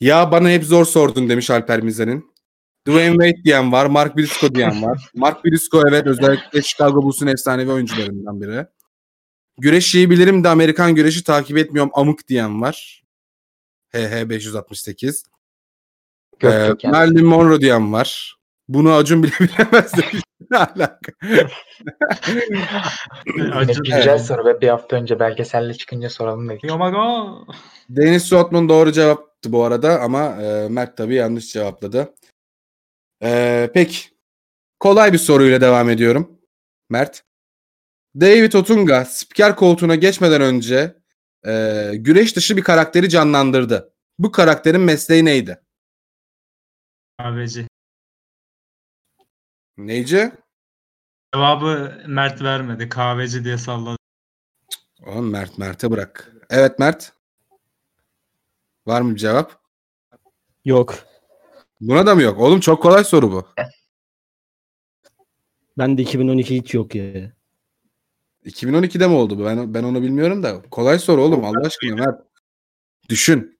Ya bana hep zor sordun demiş Alper Mizan'ın. Dwayne Wade diyen var. Mark Briscoe diyen var. Mark Briscoe evet özellikle Chicago Bulls'un efsanevi oyuncularından biri. Güreş iyi bilirim de Amerikan güreşi takip etmiyorum amık diyen var. HH 568. Ee. Marilyn Monroe diyen var. Bunu Acun bile bilemez demiş. ne alaka? Acun- güzel Evet. soru ve bir hafta önce belgeselle çıkınca soralım dedik. Oh my god. Dennis Rodman doğru cevaptı bu arada ama e, Mert tabii yanlış cevapladı. E, peki. Kolay bir soruyla devam ediyorum. Mert. David Otunga spiker koltuğuna geçmeden önce e, güreş dışı bir karakteri canlandırdı. Bu karakterin mesleği neydi? Kahveci. Neyci? Cevabı Mert vermedi. Kahveci diye salladı. Oğlum Mert Mert'e bırak. Evet Mert. Var mı bir cevap? Yok. Buna da mı yok? Oğlum çok kolay soru bu. Ben de 2012 hiç yok ya. 2012'de mi oldu bu? Ben ben onu bilmiyorum da. Kolay soru oğlum Allah aşkına Mert. Düşün.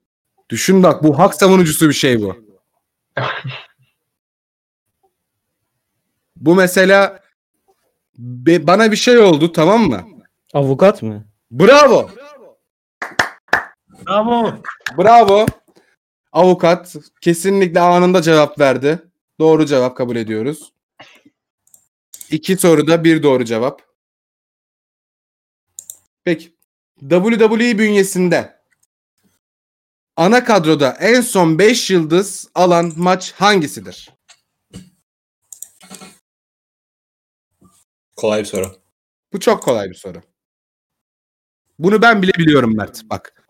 Düşün bak bu hak savunucusu bir şey bu. bu mesela be- bana bir şey oldu tamam mı? Avukat mı? Bravo. Bravo. Bravo. Avukat kesinlikle anında cevap verdi. Doğru cevap kabul ediyoruz. İki soruda bir doğru cevap. Peki. WWE bünyesinde ana kadroda en son 5 yıldız alan maç hangisidir? Kolay bir soru. Bu çok kolay bir soru. Bunu ben bile biliyorum Mert. Bak.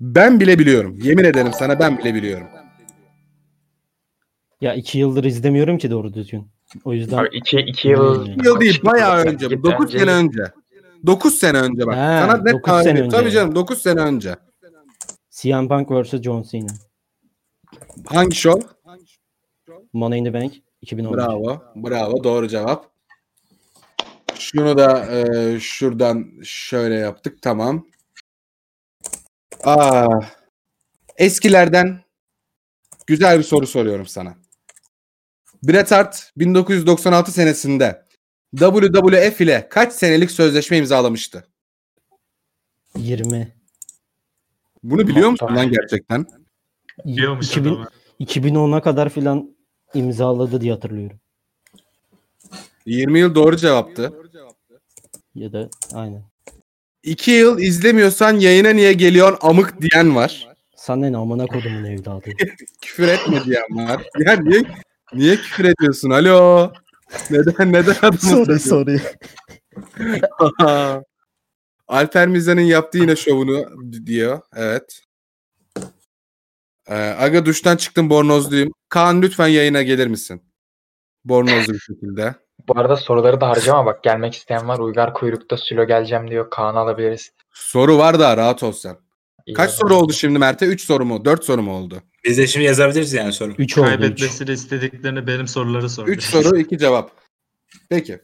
Ben bile biliyorum. Yemin ederim sana ben bile biliyorum. Ya iki yıldır izlemiyorum ki doğru düzgün. O yüzden Abi iki, iki yıl... Bir yıl değil bayağı önce. 9 önce- sene önce. 9 sene önce bak. He, sana net tarih. sene önce. Tabii canım 9 sene önce. CM Punk vs John Cena. Hangi show? Money in the Bank 2013. Bravo. Bravo. Doğru cevap. Şunu da e, şuradan şöyle yaptık. Tamam. Aa, eskilerden güzel bir soru soruyorum sana. Bret Hart 1996 senesinde WWF ile kaç senelik sözleşme imzalamıştı? 20. Bunu biliyor musun Hatta- lan gerçekten? Biliyormuş 2000, adamı. 2010'a kadar filan imzaladı diye hatırlıyorum. 20 yıl doğru cevaptı. Ya da aynen. 2 yıl izlemiyorsan yayına niye geliyorsun amık diyen var. Sana ne amına kodumun evladı. küfür etme diyen var. Ya niye niye küfür ediyorsun? Alo. Neden neden sorry satıyorsun? sorry. Alper Mizan'ın yaptığı yine şovunu diyor. Evet. Ee, aga duştan çıktım bornozluyum. Kaan lütfen yayına gelir misin? Bornozlu bir şekilde. Bu arada soruları da harcama bak. Gelmek isteyen var. Uygar kuyrukta Sülo geleceğim diyor. Kaan'ı alabiliriz. Soru var da rahat ol sen. İyi Kaç soru oldu şimdi Mert'e? 3 soru mu? 4 soru mu oldu? Biz de şimdi yazabiliriz yani soru. 3 oldu 3. Kaybetmesini istediklerini benim soruları sordu. 3 soru 2 cevap. Peki.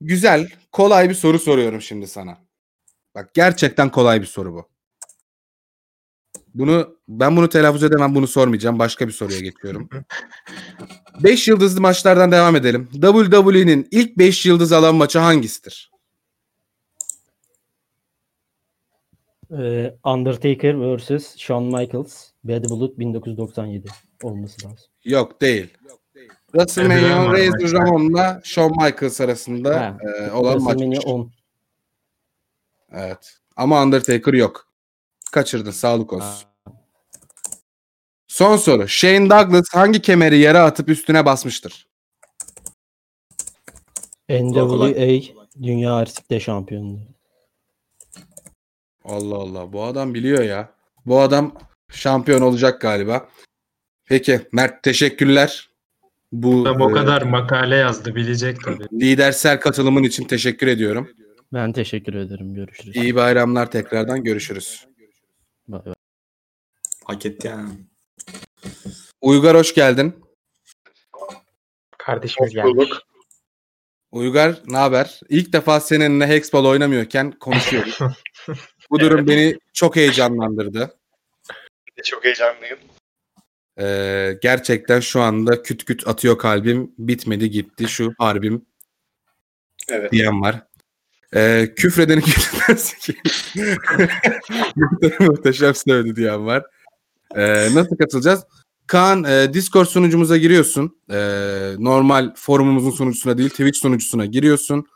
Güzel, kolay bir soru soruyorum şimdi sana. Bak gerçekten kolay bir soru bu. Bunu ben bunu telaffuz edemem, bunu sormayacağım. Başka bir soruya geçiyorum. 5 yıldızlı maçlardan devam edelim. WWE'nin ilk 5 yıldız alan maçı hangisidir? Undertaker vs. Shawn Michaels. Bad Blood 1997 olması lazım. Yok değil. WrestleMania Razor. Ramon'la Shawn Michaels arasında Ha. e, olan maç. WrestleMania 10. Evet. Ama Undertaker yok. Kaçırdın. Sağlık olsun. Son soru. Shane Douglas hangi kemeri yere atıp üstüne basmıştır? NWA Dünya Ersik'te şampiyonluğu. Allah Allah. Bu adam biliyor ya. Bu adam şampiyon olacak galiba. Peki Mert teşekkürler. Bu Adam o e, kadar makale yazdı bilecek tabii. lidersel katılımın için teşekkür ediyorum. Ben teşekkür ederim. Görüşürüz. İyi bayramlar tekrardan görüşürüz. Bay bay. Hak etti yani. Uygar hoş geldin. Kardeşimiz gelmiş. Uygar ne haber? İlk defa seninle Hexball oynamıyorken konuşuyoruz. Bu durum beni çok heyecanlandırdı. Çok heyecanlıyım. Ee, gerçekten şu anda küt küt atıyor kalbim. Bitmedi gitti şu harbim Evet. diyen var. Ee, küfredeni küfredersin ki. Muhteşem söyledi diyen var. Ee, nasıl katılacağız? Kaan e, Discord sunucumuza giriyorsun. Ee, normal forumumuzun sunucusuna değil Twitch sunucusuna giriyorsun.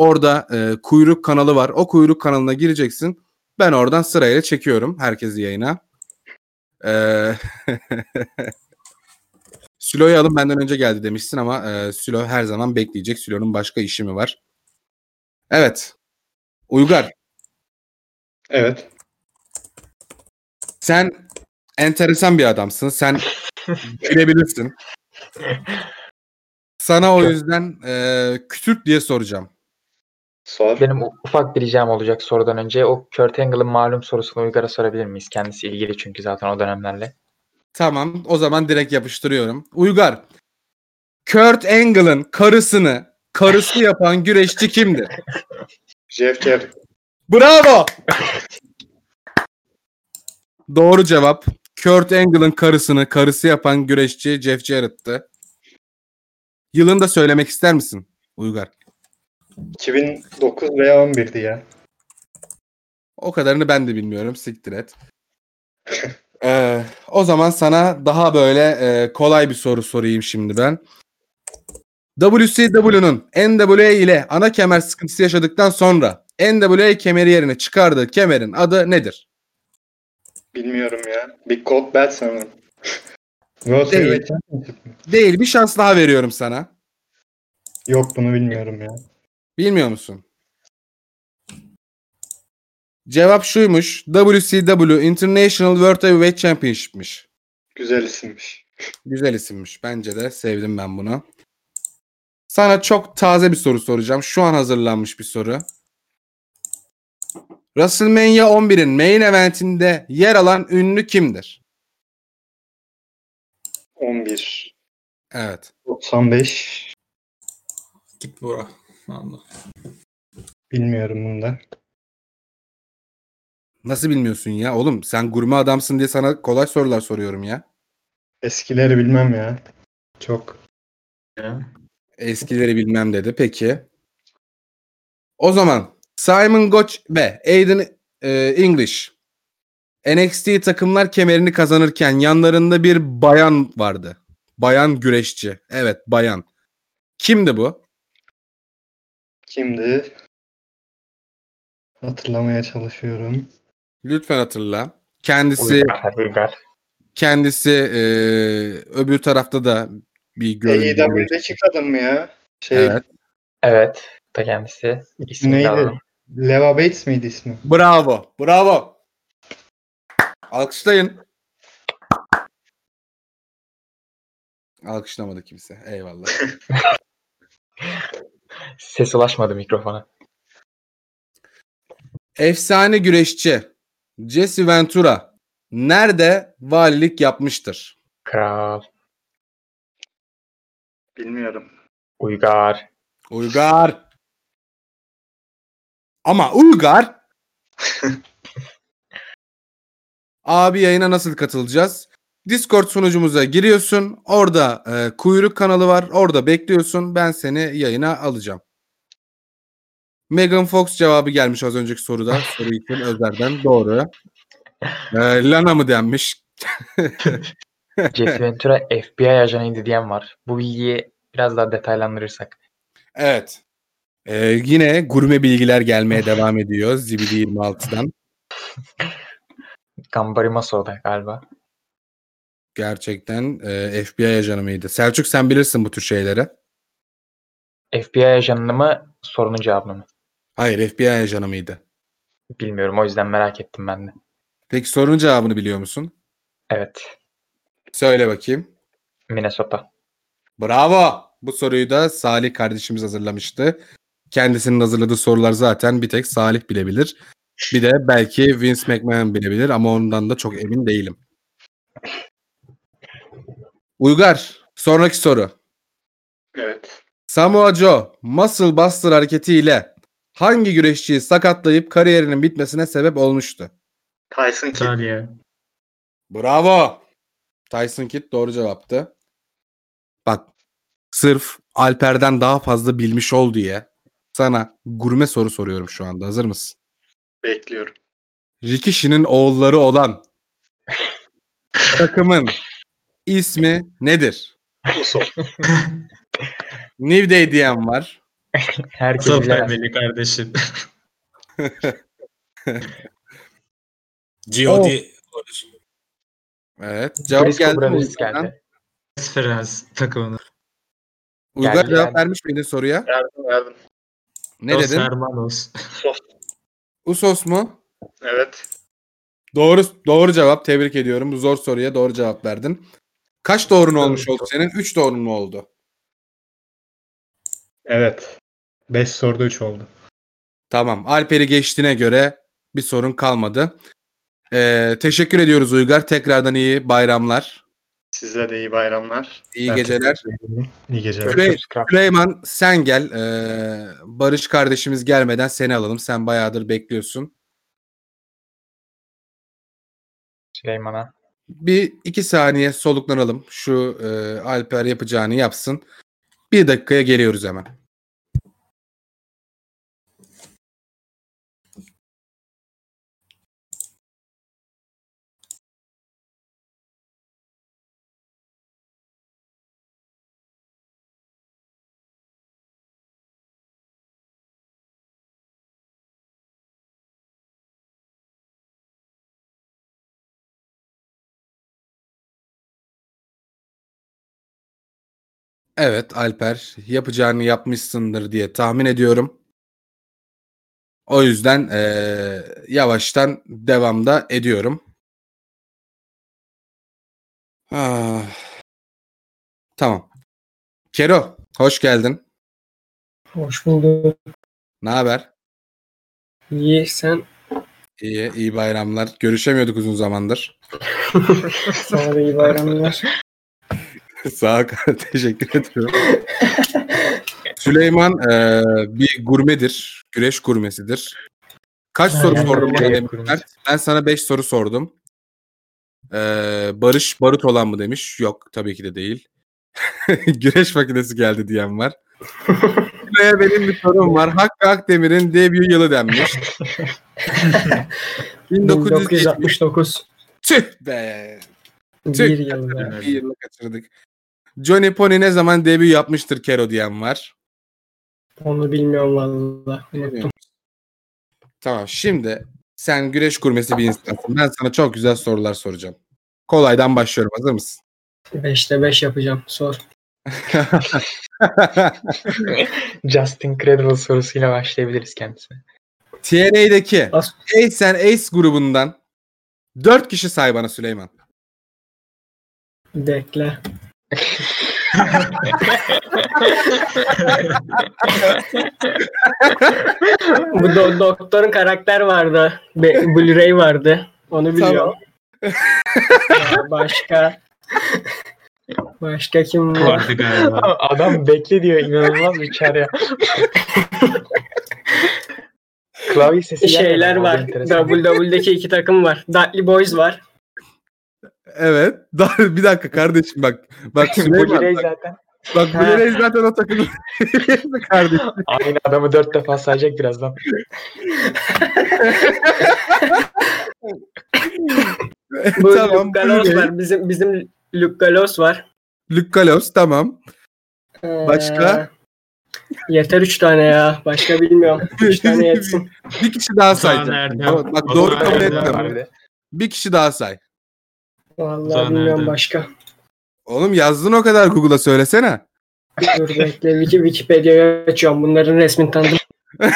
Orada e, kuyruk kanalı var. O kuyruk kanalına gireceksin. Ben oradan sırayla çekiyorum herkesi yayına. Ee, Sülo'yu alın benden önce geldi demişsin ama e, Sülo her zaman bekleyecek. Sülo'nun başka işi mi var? Evet. Uygar Evet. sen enteresan bir adamsın. Sen bilebilirsin. Sana o yüzden e, kütürt diye soracağım. Sor. Benim ufak bir ricam olacak sorudan önce. O Kurt Angle'ın malum sorusunu Uygar'a sorabilir miyiz? Kendisi ilgili çünkü zaten o dönemlerle. Tamam o zaman direkt yapıştırıyorum. Uygar. Kurt Angle'ın karısını karısı yapan güreşçi kimdir? Jeff Jarrett. Bravo. Doğru cevap. Kurt Angle'ın karısını karısı yapan güreşçi Jeff Jarrett'tı. Yılını da söylemek ister misin Uygar? 2009 veya 11'di ya. O kadarını ben de bilmiyorum. Siktir et. Ee, o zaman sana daha böyle e, kolay bir soru sorayım şimdi ben. WCW'nun NWA ile ana kemer sıkıntısı yaşadıktan sonra NWA kemeri yerine çıkardığı kemerin adı nedir? Bilmiyorum ya. Big Gold Belt sanırım. Değil. Değil bir şans daha veriyorum sana. Yok bunu bilmiyorum ya. Bilmiyor musun? Cevap şuymuş. WCW International World Heavyweight Championship'miş. Güzel isimmiş. Güzel isimmiş. Bence de sevdim ben bunu. Sana çok taze bir soru soracağım. Şu an hazırlanmış bir soru. WrestleMania 11'in main eventinde yer alan ünlü kimdir? 11. Evet. 95. Git Bora. Allah. Bilmiyorum bunu da. Nasıl bilmiyorsun ya? Oğlum sen gurme adamsın diye sana kolay sorular soruyorum ya. Eskileri bilmem ya. Çok. Eskileri bilmem dedi. Peki. O zaman Simon Gotch ve Aiden e, English NXT takımlar kemerini kazanırken yanlarında bir bayan vardı. Bayan güreşçi. Evet bayan. Kimdi bu? Kimdi? Hatırlamaya çalışıyorum. Lütfen hatırla. Kendisi Uygar. Uygar. kendisi e, öbür tarafta da bir görüntü. AEW'deki kadın mı ya? Şey, Evet. Evet. Da kendisi. İsmini de neydi? Leva Bates miydi ismi? Bravo. Bravo. Alkışlayın. Alkışlamadı kimse. Eyvallah. Ses ulaşmadı mikrofona. Efsane güreşçi Jesse Ventura nerede valilik yapmıştır? Kral. Bilmiyorum. Uygar. Uygar. Ama Uygar. Abi yayına nasıl katılacağız? Discord sunucumuza giriyorsun. Orada e, kuyruk kanalı var. Orada bekliyorsun. Ben seni yayına alacağım. Megan Fox cevabı gelmiş az önceki soruda. Soru için Özer'den. Doğru. E, Lana mı denmiş? Jesse Ventura FBI ajanıydı diyen var. Bu bilgiyi biraz daha detaylandırırsak. Evet. E, yine gurme bilgiler gelmeye devam ediyor. Zibidi 26'dan. Gambari Maso'da galiba. Gerçekten e, FBI ajanı mıydı? Selçuk sen bilirsin bu tür şeyleri. FBI ajanını mı sorunun cevabını mı? Hayır FBI ajanı mıydı? Bilmiyorum o yüzden merak ettim ben de. Peki sorunun cevabını biliyor musun? Evet. Söyle bakayım. Minnesota. Bravo. Bu soruyu da Salih kardeşimiz hazırlamıştı. Kendisinin hazırladığı sorular zaten bir tek Salih bilebilir. Bir de belki Vince McMahon bilebilir ama ondan da çok emin değilim. Uygar, sonraki soru. Evet. Samoa Joe muscle buster hareketiyle hangi güreşçiyi sakatlayıp kariyerinin bitmesine sebep olmuştu? Tyson Kidd. Bravo. Tyson Kidd doğru cevaptı. Bak sırf Alper'den daha fazla bilmiş ol diye sana gurme soru soruyorum şu anda. Hazır mısın? Bekliyorum. Rikishi'nin oğulları olan takımın ismi nedir? Uso. New Day diyen var. Herkes. Bey'li kardeşim. G.O.D. Evet. Cevap Briscoe geldi mi geldi. Esperance takımını. Uygar Geldi, cevap geldi. vermiş miydin soruya? Verdim verdim. Ne Los dedin? Hermanos. Usos mu? Evet. Doğru doğru cevap. Tebrik ediyorum. Bu zor soruya doğru cevap verdin. Kaç doğrun olmuş oldu senin? 3 doğrun mu oldu? Evet. 5 soruda 3 oldu. Tamam. Alper'i geçtiğine göre bir sorun kalmadı. Ee, teşekkür ediyoruz Uygar. Tekrardan iyi bayramlar. Size de iyi bayramlar. İyi Ben geceler. İyi geceler. Süley-. Süleyman sen gel. Ee, Barış kardeşimiz gelmeden seni alalım. Sen bayağıdır bekliyorsun. Süleyman'a. Bir iki saniye soluklanalım. Şu e, Alper yapacağını yapsın. Bir dakikaya geliyoruz hemen. Evet Alper yapacağını yapmışsındır diye tahmin ediyorum. O yüzden eee, yavaştan devamda ediyorum. Ah. Tamam. Kero, hoş geldin. Hoş bulduk. Ne haber? İyi sen İyi, iyi bayramlar. Görüşemiyorduk uzun zamandır. sana da iyi bayramlar. Sağ ol, teşekkür ediyorum. Süleyman eee, bir gurmedir. Güreş gurmesidir. Kaç soru Aynen sordum öyle. bana Güreş demişler. Ben sana 5 soru sordum. Eee, Barış barut olan mı demiş. Yok tabii ki de değil. Güreş makinesi geldi diyen var. Buraya benim bir sorum var. Hakkı Akdemir'in debut yılı denmiş. 1970. 1969. Tüh be. Bir Tüh. yıl be. Bir yılı kaçırdık. Johnny Pony ne zaman debut yapmıştır Kero diyen var. Onu bilmiyorum valla. Tamam şimdi sen güreş kurmesi bir insansın. Ben sana çok güzel sorular soracağım. Kolaydan başlıyorum. Hazır mısın? 5'te 5 yapacağım. Sor. Justin Credible sorusuyla başlayabiliriz kendisine. TNA'deki Ace and Ace grubundan 4 kişi say bana Süleyman. Bekle. Bu do- doktorun karakter vardı. Be- Blu-ray vardı. Onu biliyorum. Ya başka Başka kim var? Vardı galiba. Adam bekle diyor inanılmaz bir çare. Klavye sesi gelmedi Şeyler ama, o da var. enteresan. WWE'deki iki takım var. Dudley Boys var. Evet. Daha- bir dakika kardeşim bak. Bak Bu Süleyman. bak, zaten bak bu birey zaten o takımın kardeşim. aynı adamı dört defa sayacak birazdan. Bu tamam. Blu-ray. var. Bizim bizim Luke Gallows var. Luke Gallows tamam. Ee, Başka? Yeter üç tane ya. Başka bilmiyorum. Üç tane yetsin. bir kişi daha sayacağım. Bak Ozan doğru kabul de. Bir kişi daha say. Vallahi Ozan bilmiyorum Erdem. başka. Oğlum yazdın o kadar Google'a söylesene. Dur bekle. Wiki, Wikipedia'yı açıyorum. Bunların resmini tanıdım.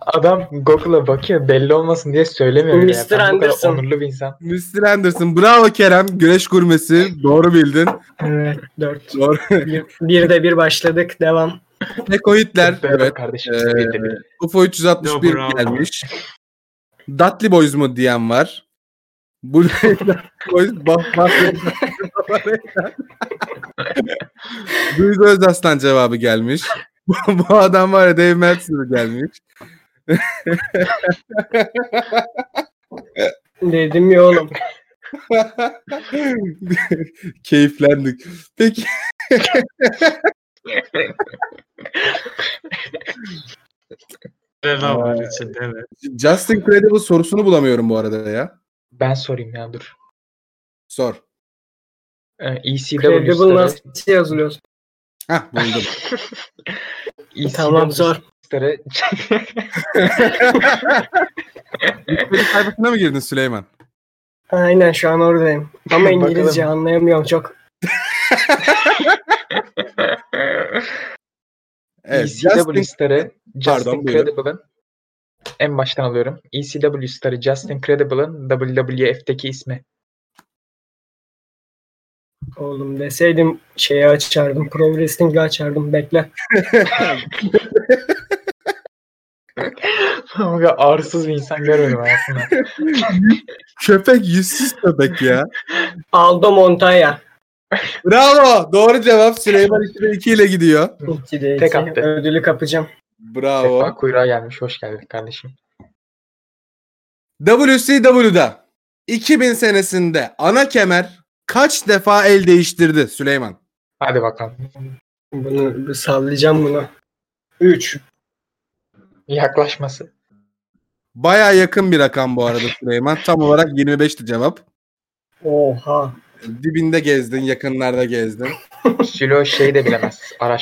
Adam Google'a bakıyor belli olmasın diye söylemiyor. bile ya. Mr. Ben bu kadar Anderson. onurlu bir insan. Mr. Anderson. Bravo Kerem. Güreş gurmesi. Doğru bildin. Evet. Dört. Doğru. Bir, de bir başladık. Devam. Eko Hitler. Merhaba Evet. kardeşim. Ee. UFO 361 Yo, bravo. gelmiş. Dudley Boys mu diyen var. Bu. Duygu Özaslan cevabı gelmiş. Bu, adam var ya Dave Meltzer gelmiş. Dedim ya oğlum. Keyiflendik. Peki. Justin Credible sorusunu bulamıyorum bu arada ya. Ben sorayım ya dur. Sor. Ee, ECW Credible starı, nasıl yazılıyor? Hah buldum. ECW Tamam zor. starı Wikipedia sayfasına mı girdin Süleyman? Aynen şu an oradayım. Ama Bakalım. İngilizce anlayamıyorum çok. Evet. ECW Justin, starı Justin Pardon, buyurun. Credible'ın en baştan alıyorum. ECW starı Justin Credible'ın WWF'deki ismi. Oğlum deseydim şeyi açardım. Pro Wrestling'i açardım. Bekle. Ama arsız bir insan görmedim hayatımda. köpek yüzsüz köpek ya. Aldo Montaya. Bravo. Doğru cevap. Süleyman 2'de 2 ile gidiyor. 2'de Tek 2. attı. Ödülü kapacağım. Bravo. Sefa kuyruğa gelmiş. Hoş geldin kardeşim. WCW'da 2000 senesinde ana kemer kaç defa el değiştirdi Süleyman? Hadi bakalım. Bunu bir sallayacağım bunu. 3. Yaklaşması. Baya yakın bir rakam bu arada Süleyman. Tam olarak 25'ti cevap. Oha. Dibinde gezdin, yakınlarda gezdin. Sülo şey de bilemez. Araç